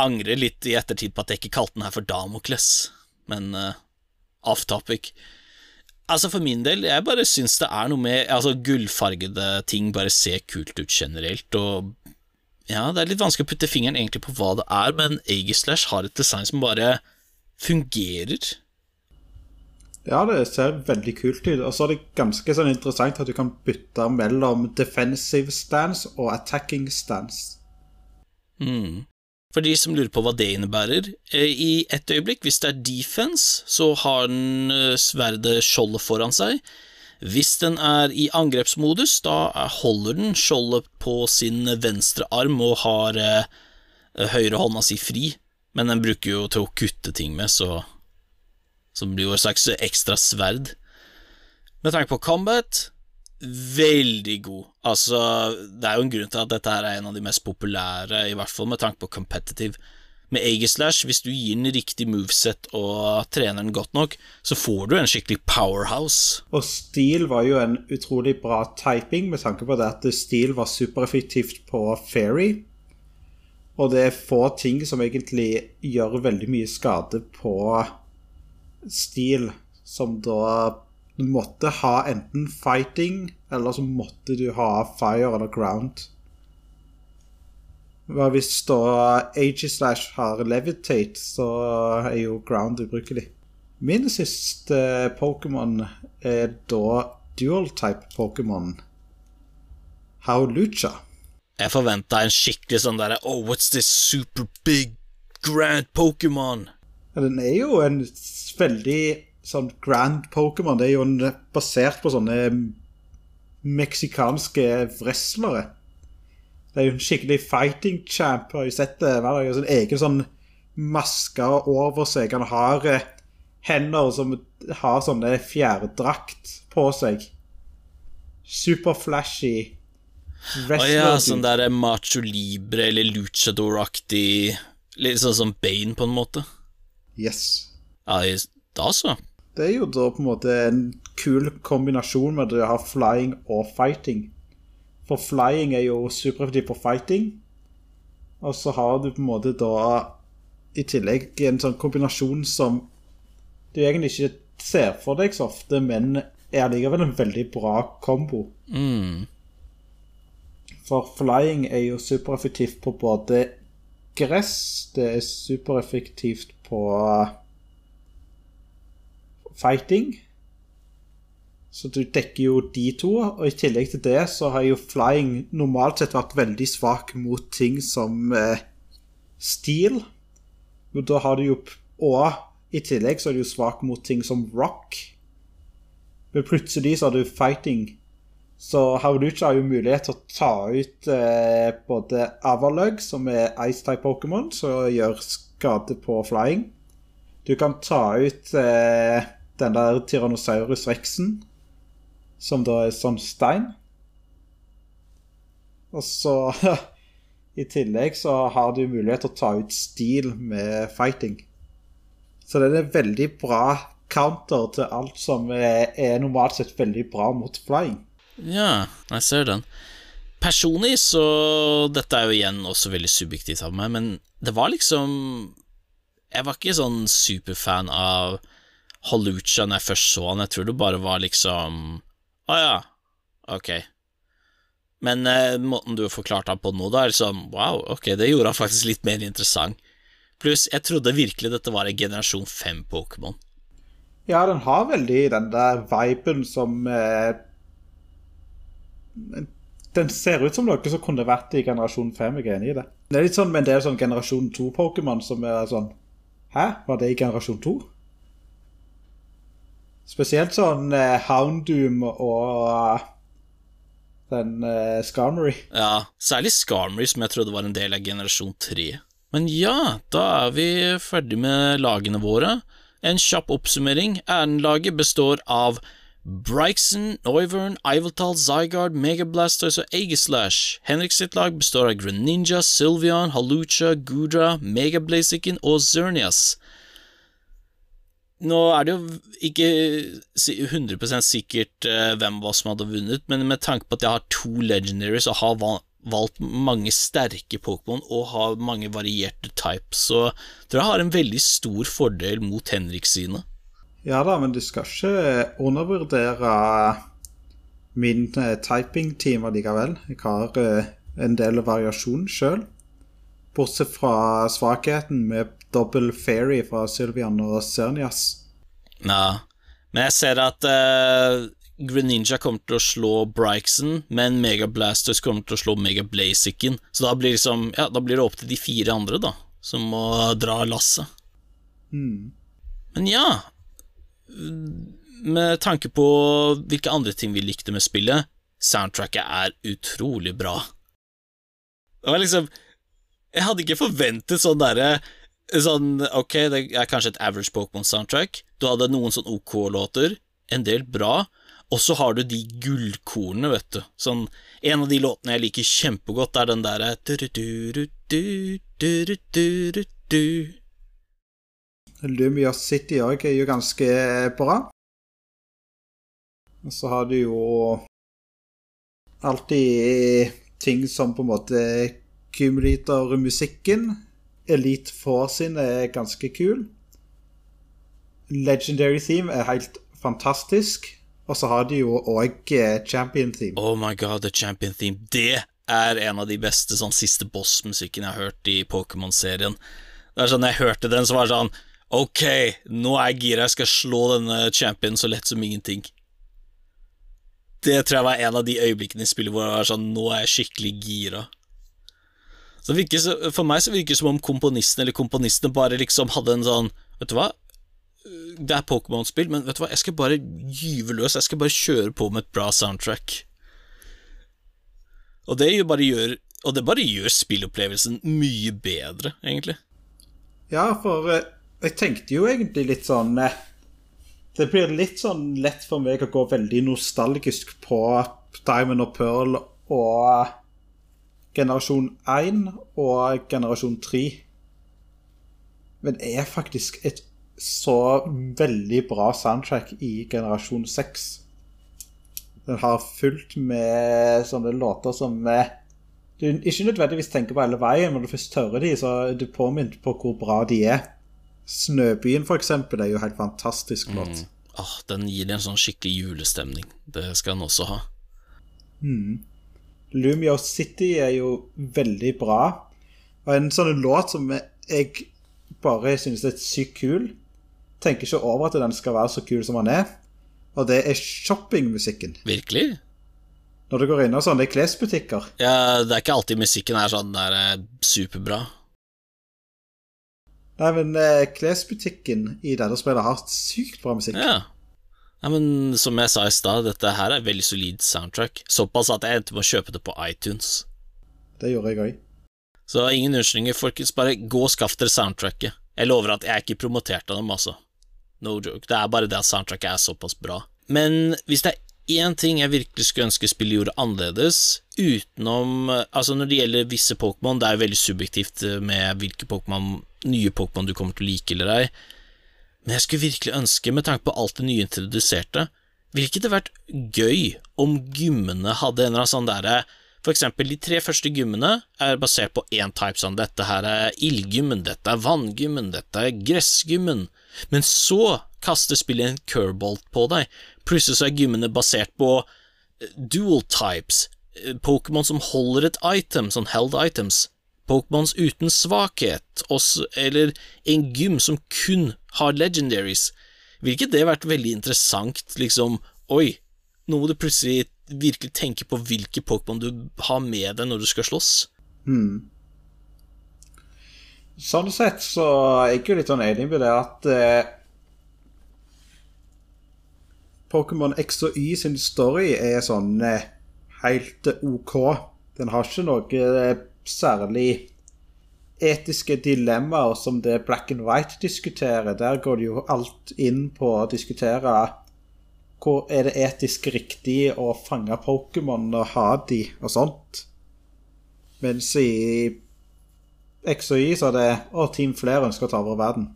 angrer litt i ettertid på at jeg ikke kalte den her for Damokles, men uh, off topic. Altså For min del, jeg bare syns det er noe med Altså Gullfargede ting bare ser kult ut generelt, og ja, det er litt vanskelig å putte fingeren egentlig på hva det er, men Aegislash har et design som bare fungerer. Ja, det ser veldig kult ut. Og så er det ganske sånn interessant at du kan bytte mellom defensive stance og attacking stance. Mm. For de som lurer på hva det innebærer, i et øyeblikk, hvis det er defense, så har den sverdet skjoldet foran seg. Hvis den er i angrepsmodus, da holder den skjoldet på sin venstre arm og har eh, høyrehånda si fri, men den bruker jo til å kutte ting med, så Som blir jo et slags ekstra sverd. Med tanke på combat veldig god. Altså, det er jo en grunn til at dette her er en av de mest populære, i hvert fall med tanke på competitive. Med Aegislash, hvis du gir den riktig moveset og trener den godt nok, så får du en skikkelig powerhouse. Og Steel var jo en utrolig bra typing, med tanke på det at Steel var supereffektivt på Fairy. Og det er få ting som egentlig gjør veldig mye skade på Steel, som da du måtte ha enten fighting, eller så måtte du ha fire eller ground. Hvis da Aegislash har levitate, så er jo ground ubrukelig. Min siste Pokémon er da dual-type Pokémon Howlucha. Jeg forventa en skikkelig sånn derre Oh, what's this super big grand Pokémon? Den er jo en veldig sånn grand Pokémon. Det er jo basert på sånne meksikanske wrestlere. Det er jo en skikkelig fighting champ. Har jo sett det. hver har jo en egen sånn maske over seg. Han har eh, hender som har sånne fjærdrakt på seg. Superflashy. Å ja, sånn der macho libre eller luchador-aktig Litt sånn som Bane, på en måte. Yes. Ja, da så. Det er jo da på en måte en kul kombinasjon med å ha flying og fighting. For flying er jo supereffektivt på fighting, og så har du på en måte da i tillegg en sånn kombinasjon som du egentlig ikke ser for deg så ofte, men er likevel en veldig bra kombo. Mm. For flying er jo supereffektivt på både gress, det er supereffektivt på fighting. Så du dekker jo de to, og i tillegg til det så har jo flying normalt sett vært veldig svak mot ting som eh, steel. Men da har du jo Og i tillegg så er du jo svak mot ting som rock. Men plutselig så har du fighting. Så Haulucha har jo mulighet til å ta ut eh, både Avalug, som er Ice-type Pokémon, som gjør skade på flying. Du kan ta ut eh, den der Tyrannosaurus rexen, som da er sånn stein. Og så I tillegg så har du mulighet til å ta ut stil med fighting. Så det er veldig bra counter til alt som er, er normalt sett veldig bra mot flying. Ja, jeg ser den. Personlig så Dette er jo igjen også veldig subjektivt av meg, men det var liksom Jeg var ikke sånn superfan av Halucha når jeg først så han. Jeg tror det bare var liksom Å ja, ok. Men eh, måten du forklarte han på nå, da, er liksom wow, ok, det gjorde han faktisk litt mer interessant. Pluss, jeg trodde virkelig dette var en generasjon 5-Pokémon. Ja, den har veldig den der viben som eh, Den ser ut som noe som kunne vært i generasjon 5, jeg er enig i det. Det er litt sånn med en del sånn generasjon 2-Pokémon som er sånn Hæ, var det i generasjon 2? Spesielt sånn eh, Houndoom og uh, den eh, Skarmory. Ja, særlig Skarmory, som jeg trodde var en del av generasjon 3. Men ja, da er vi ferdig med lagene våre. En kjapp oppsummering. Ærenlaget består av Brixen, Noivern, Iveltal, Zygarde, Megablastoise og Aegislash. Henrik sitt lag består av Greninja, Sylveon, Halucha, Gudra, Megablaziken og Zernias. Nå er det jo ikke 100 sikkert uh, hvem av oss som hadde vunnet, men med tanke på at jeg har to legendaries og har valgt mange sterke Pokémon og har mange varierte types, så tror jeg har en veldig stor fordel mot Henrik sine. Ja da, men du skal ikke undervurdere min uh, typing-team allikevel. Jeg har en del variasjon sjøl. Bortsett fra svakheten med dobbel fairy fra Sylvian og Sernias. Ja, men jeg ser at uh, Greninja kommer til å slå Brixen, men Megablasters kommer til å slå Megablaziken. Så da blir, liksom, ja, da blir det opp til de fire andre, da, som må dra lasset. Mm. Men ja Med tanke på hvilke andre ting vi likte med spillet, soundtracket er utrolig bra. Det var liksom Jeg hadde ikke forventet sånn derre Sånn, ok, det er kanskje et average Pokémon-soundtrack. Du hadde noen sånn OK-låter, en del bra, og så har du de gullkornene, vet du. Sånn, En av de låtene jeg liker kjempegodt, er den derre Lumia City òg er jo ganske bra. Og så har du jo alltid ting som på en måte kumuliter musikken. Elite Four sin er ganske kul. Legendary Theme er helt fantastisk. Og så har de jo òg Champion Theme. Oh my god, the Champion Theme. Det er en av de beste sånn siste boss-musikken jeg har hørt i Pokémon-serien. Det er sånn, jeg hørte den, så var det sånn Ok, nå er jeg gira, jeg skal slå denne champion så lett som ingenting. Det tror jeg var en av de øyeblikkene i spillet hvor jeg var sånn Nå er jeg skikkelig gira. Så virker, For meg så virker det som om komponisten eller komponistene bare liksom hadde en sånn Vet du hva? Det er Pokémon-spill, men vet du hva? jeg skal bare gyve løs. Jeg skal bare kjøre på med et bra soundtrack. Og det bare gjør Og det bare gjør spillopplevelsen mye bedre, egentlig. Ja, for eh, jeg tenkte jo egentlig litt sånn eh, Det blir litt sånn lett for meg å gå veldig nostalgisk på Diamond og Pearl og generasjon 1 og generasjon 3. Men det er faktisk et så veldig bra soundtrack i generasjon 6. Den har fullt med sånne låter som eh, du ikke nødvendigvis tenker på hele veien, men når du først hører de, så er du påminnet på hvor bra de er. 'Snøbyen', for eksempel, er jo helt fantastisk låt. Mm. Ah, den gir en sånn skikkelig julestemning. Det skal den også ha. Mm. Lumio City er jo veldig bra. Og en sånn låt som jeg bare synes er sykt kul. Tenker ikke over at den skal være så kul som den er. Og det er shoppingmusikken. Virkelig? Når du går inn og sånne klesbutikker. Ja, det er ikke alltid musikken er sånn der er superbra. Nei, men eh, klesbutikken i dette spillet har sykt bra musikk. Ja. Ja, men som jeg sa i stad, dette her er veldig solid soundtrack. Såpass at jeg endte med å kjøpe det på iTunes. Det gjorde jeg òg. Så ingen unnskyldninger, folkens. Bare gå og skaff dere soundtracket. Jeg lover at jeg ikke promoterte dem, altså. No joke. Det er bare det at soundtracket er såpass bra. Men hvis det er én ting jeg virkelig skulle ønske spillet gjorde annerledes, utenom Altså, når det gjelder visse Pokémon, det er jo veldig subjektivt med hvilke Pokémon, nye Pokémon du kommer til å like eller ei. Men jeg skulle virkelig ønske, med tanke på alt det nye introduserte, ville ikke det vært gøy om gymmene hadde en eller annen sånn derre For eksempel, de tre første gymmene er basert på én type sånn Dette her er ildgymmen, dette er vanngymmen, dette er gressgymmen. Men så kaster spillet en curbolt på deg. Plutselig så er gymmene basert på eh, dual types, eh, Pokémon som holder et item, sånn held items. Pokémons uten svakhet, også, eller en gym som kun har legendaries. Ville ikke det vært veldig interessant, liksom, oi, nå må du plutselig virkelig tenke på hvilke Pokémon du har med deg når du skal slåss? Hmm. Sånn sett så er jeg jo litt sånn enig med det at eh, Pokémon X og Y sin story er sånn eh, helt OK. Den har ikke noe eh, særlig etiske dilemmaer som det Black and White diskuterer. Der går det jo alt inn på å diskutere hvor er det etisk riktig å fange Pokémon og ha de og sånt. Mens i X og Y så er det Å, Team Flere ønsker å ta over verden.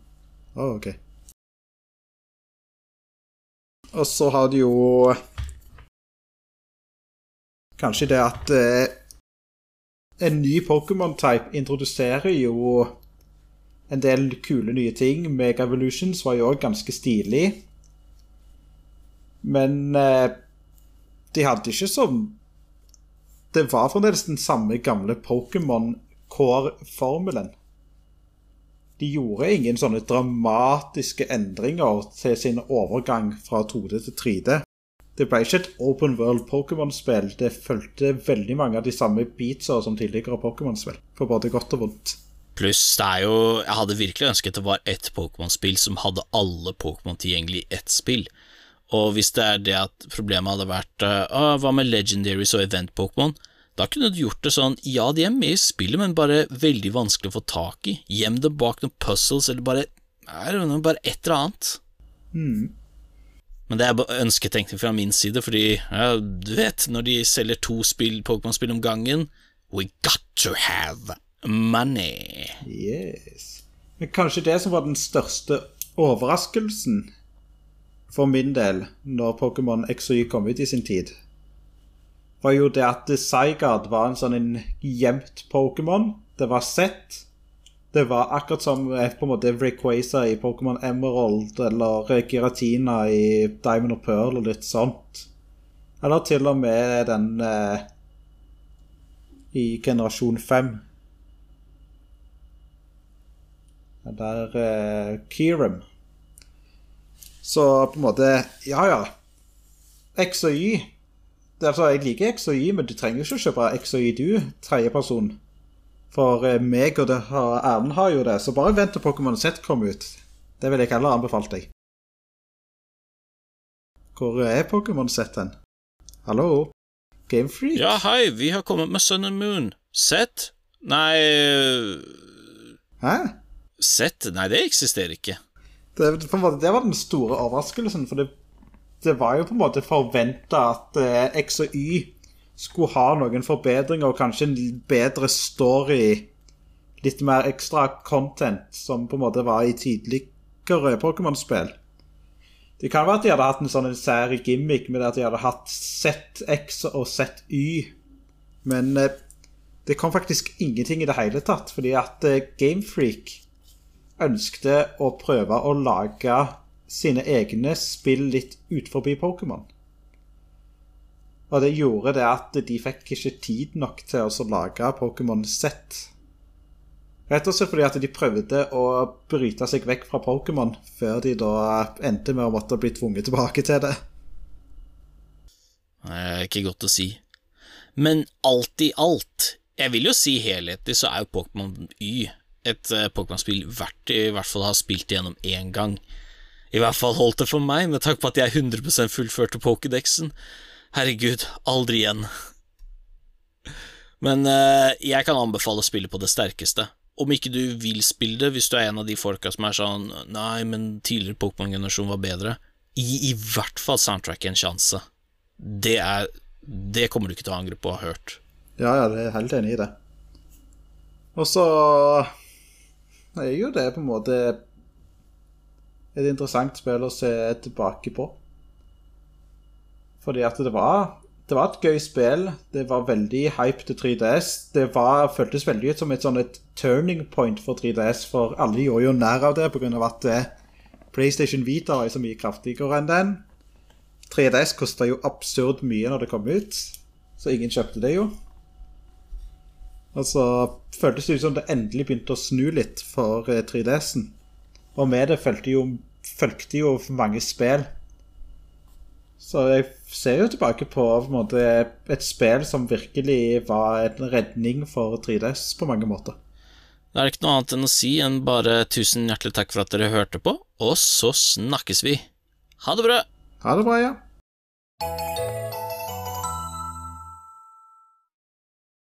Å, OK. Og så har du jo Kanskje det at eh, en ny Pokémon-type introduserer jo en del kule nye ting. Mega Evolutions var jo òg ganske stilig. Men eh, de hadde ikke sånn Det var fremdeles den samme gamle Pokémon Core-formelen. De gjorde ingen sånne dramatiske endringer til sin overgang fra 2D til 3D. Det ble ikke et open world Pokémon-spill. Det fulgte veldig mange av de samme beatsa som tidligere Pokémon-spill, for både godt og vondt. Pluss, det er jo Jeg hadde virkelig ønsket det var ett Pokémon-spill som hadde alle Pokémon tilgjengelig i ett spill. Og hvis det er det at problemet hadde vært uh, hva med Legendaries og Event-Pokémon, da kunne du gjort det sånn, ja, de er med i spillet, men bare veldig vanskelig å få tak i. Gjem dem bak noen puzzles, eller bare, know, bare et eller annet. Mm. Men det er bare ønsketenkning fra min side, fordi ja, du vet, når de selger to Pokémon-spill om gangen We got to have money. Yes. Men kanskje det som var den største overraskelsen for min del når Pokémon X og kom ut i sin tid, var jo det at Zygard var en sånn en gjemt Pokémon. Det var sett det var akkurat som eh, på en måte Rayquaza i Pokémon Emerald eller Giratina i Diamond og Pearl og litt sånt. Eller til og med den eh, i generasjon 5. Den der eh, Kirim. Så på en måte Ja, ja. X og Y. Altså, jeg liker X og Y, men du trenger ikke å kjøpe X og Y, du, tredjeperson. For eh, meg og, Erlend har jo det, så bare vent til Pokémon Z kommer ut. Det ville jeg heller anbefalt deg. Hvor er Pokémon Z hen? Hallo? Gamefreak? Ja, hei, vi har kommet med Sun and Moon. Z? Nei Hæ? Z? Nei, det eksisterer ikke. Det, måte, det var den store overraskelsen, for det, det var jo på en måte forventa at eh, X og Y skulle ha noen forbedringer og kanskje en bedre story. Litt mer ekstra content, som på en måte var i tidligere Pokémon-spill. Det kan være at de hadde hatt en sånn sær gimmick med at de hadde hatt ZX og ZY, men eh, det kom faktisk ingenting i det hele tatt, fordi at eh, Gamefreak ønskte å prøve å lage sine egne spill litt utenfor Pokémon. Og det gjorde det at de fikk ikke tid nok til å lage Pokémon Z. Rett og slett fordi at de prøvde å bryte seg vekk fra Pokémon før de da endte med å måtte bli tvunget tilbake til det. Det er ikke godt å si. Men alt i alt, jeg vil jo si helhetlig, så er jo Pokémon Y et uh, Pokémon-spill verdt i hvert fall å ha spilt igjennom én gang. I hvert fall holdt det for meg, med takk på at jeg 100% fullførte Pokédexen. Herregud, aldri igjen. Men uh, jeg kan anbefale å spille på det sterkeste. Om ikke du vil spille det, hvis du er en av de folka som er sånn Nei, men tidligere Pokémon-generasjon var bedre. Gi i hvert fall soundtracket en sjanse. Det er Det kommer du ikke til å angre på å ha hørt. Ja, ja, jeg er helt enig i det. Og så er jo det på en måte et interessant spill å se tilbake på. Fordi at det var det var et gøy spill. Det var veldig hype til 3DS. Det var, føltes veldig ut som et, sånn et turning point for 3DS, for alle gjorde jo nær av det pga. at det, PlayStation Vita var så mye kraftigere enn den. 3DS kosta jo absurd mye når det kom ut, så ingen kjøpte det jo. Og så føltes det ut som det endelig begynte å snu litt for 3DS-en. Eh, Og med det fulgte jo, jo mange spill. Så jeg ser jo tilbake på, på måte, et spill som virkelig var en redning for 3DS på mange måter. Da er det ikke noe annet enn å si enn bare tusen hjertelig takk for at dere hørte på, og så snakkes vi. Ha det bra! Ha det bra, ja.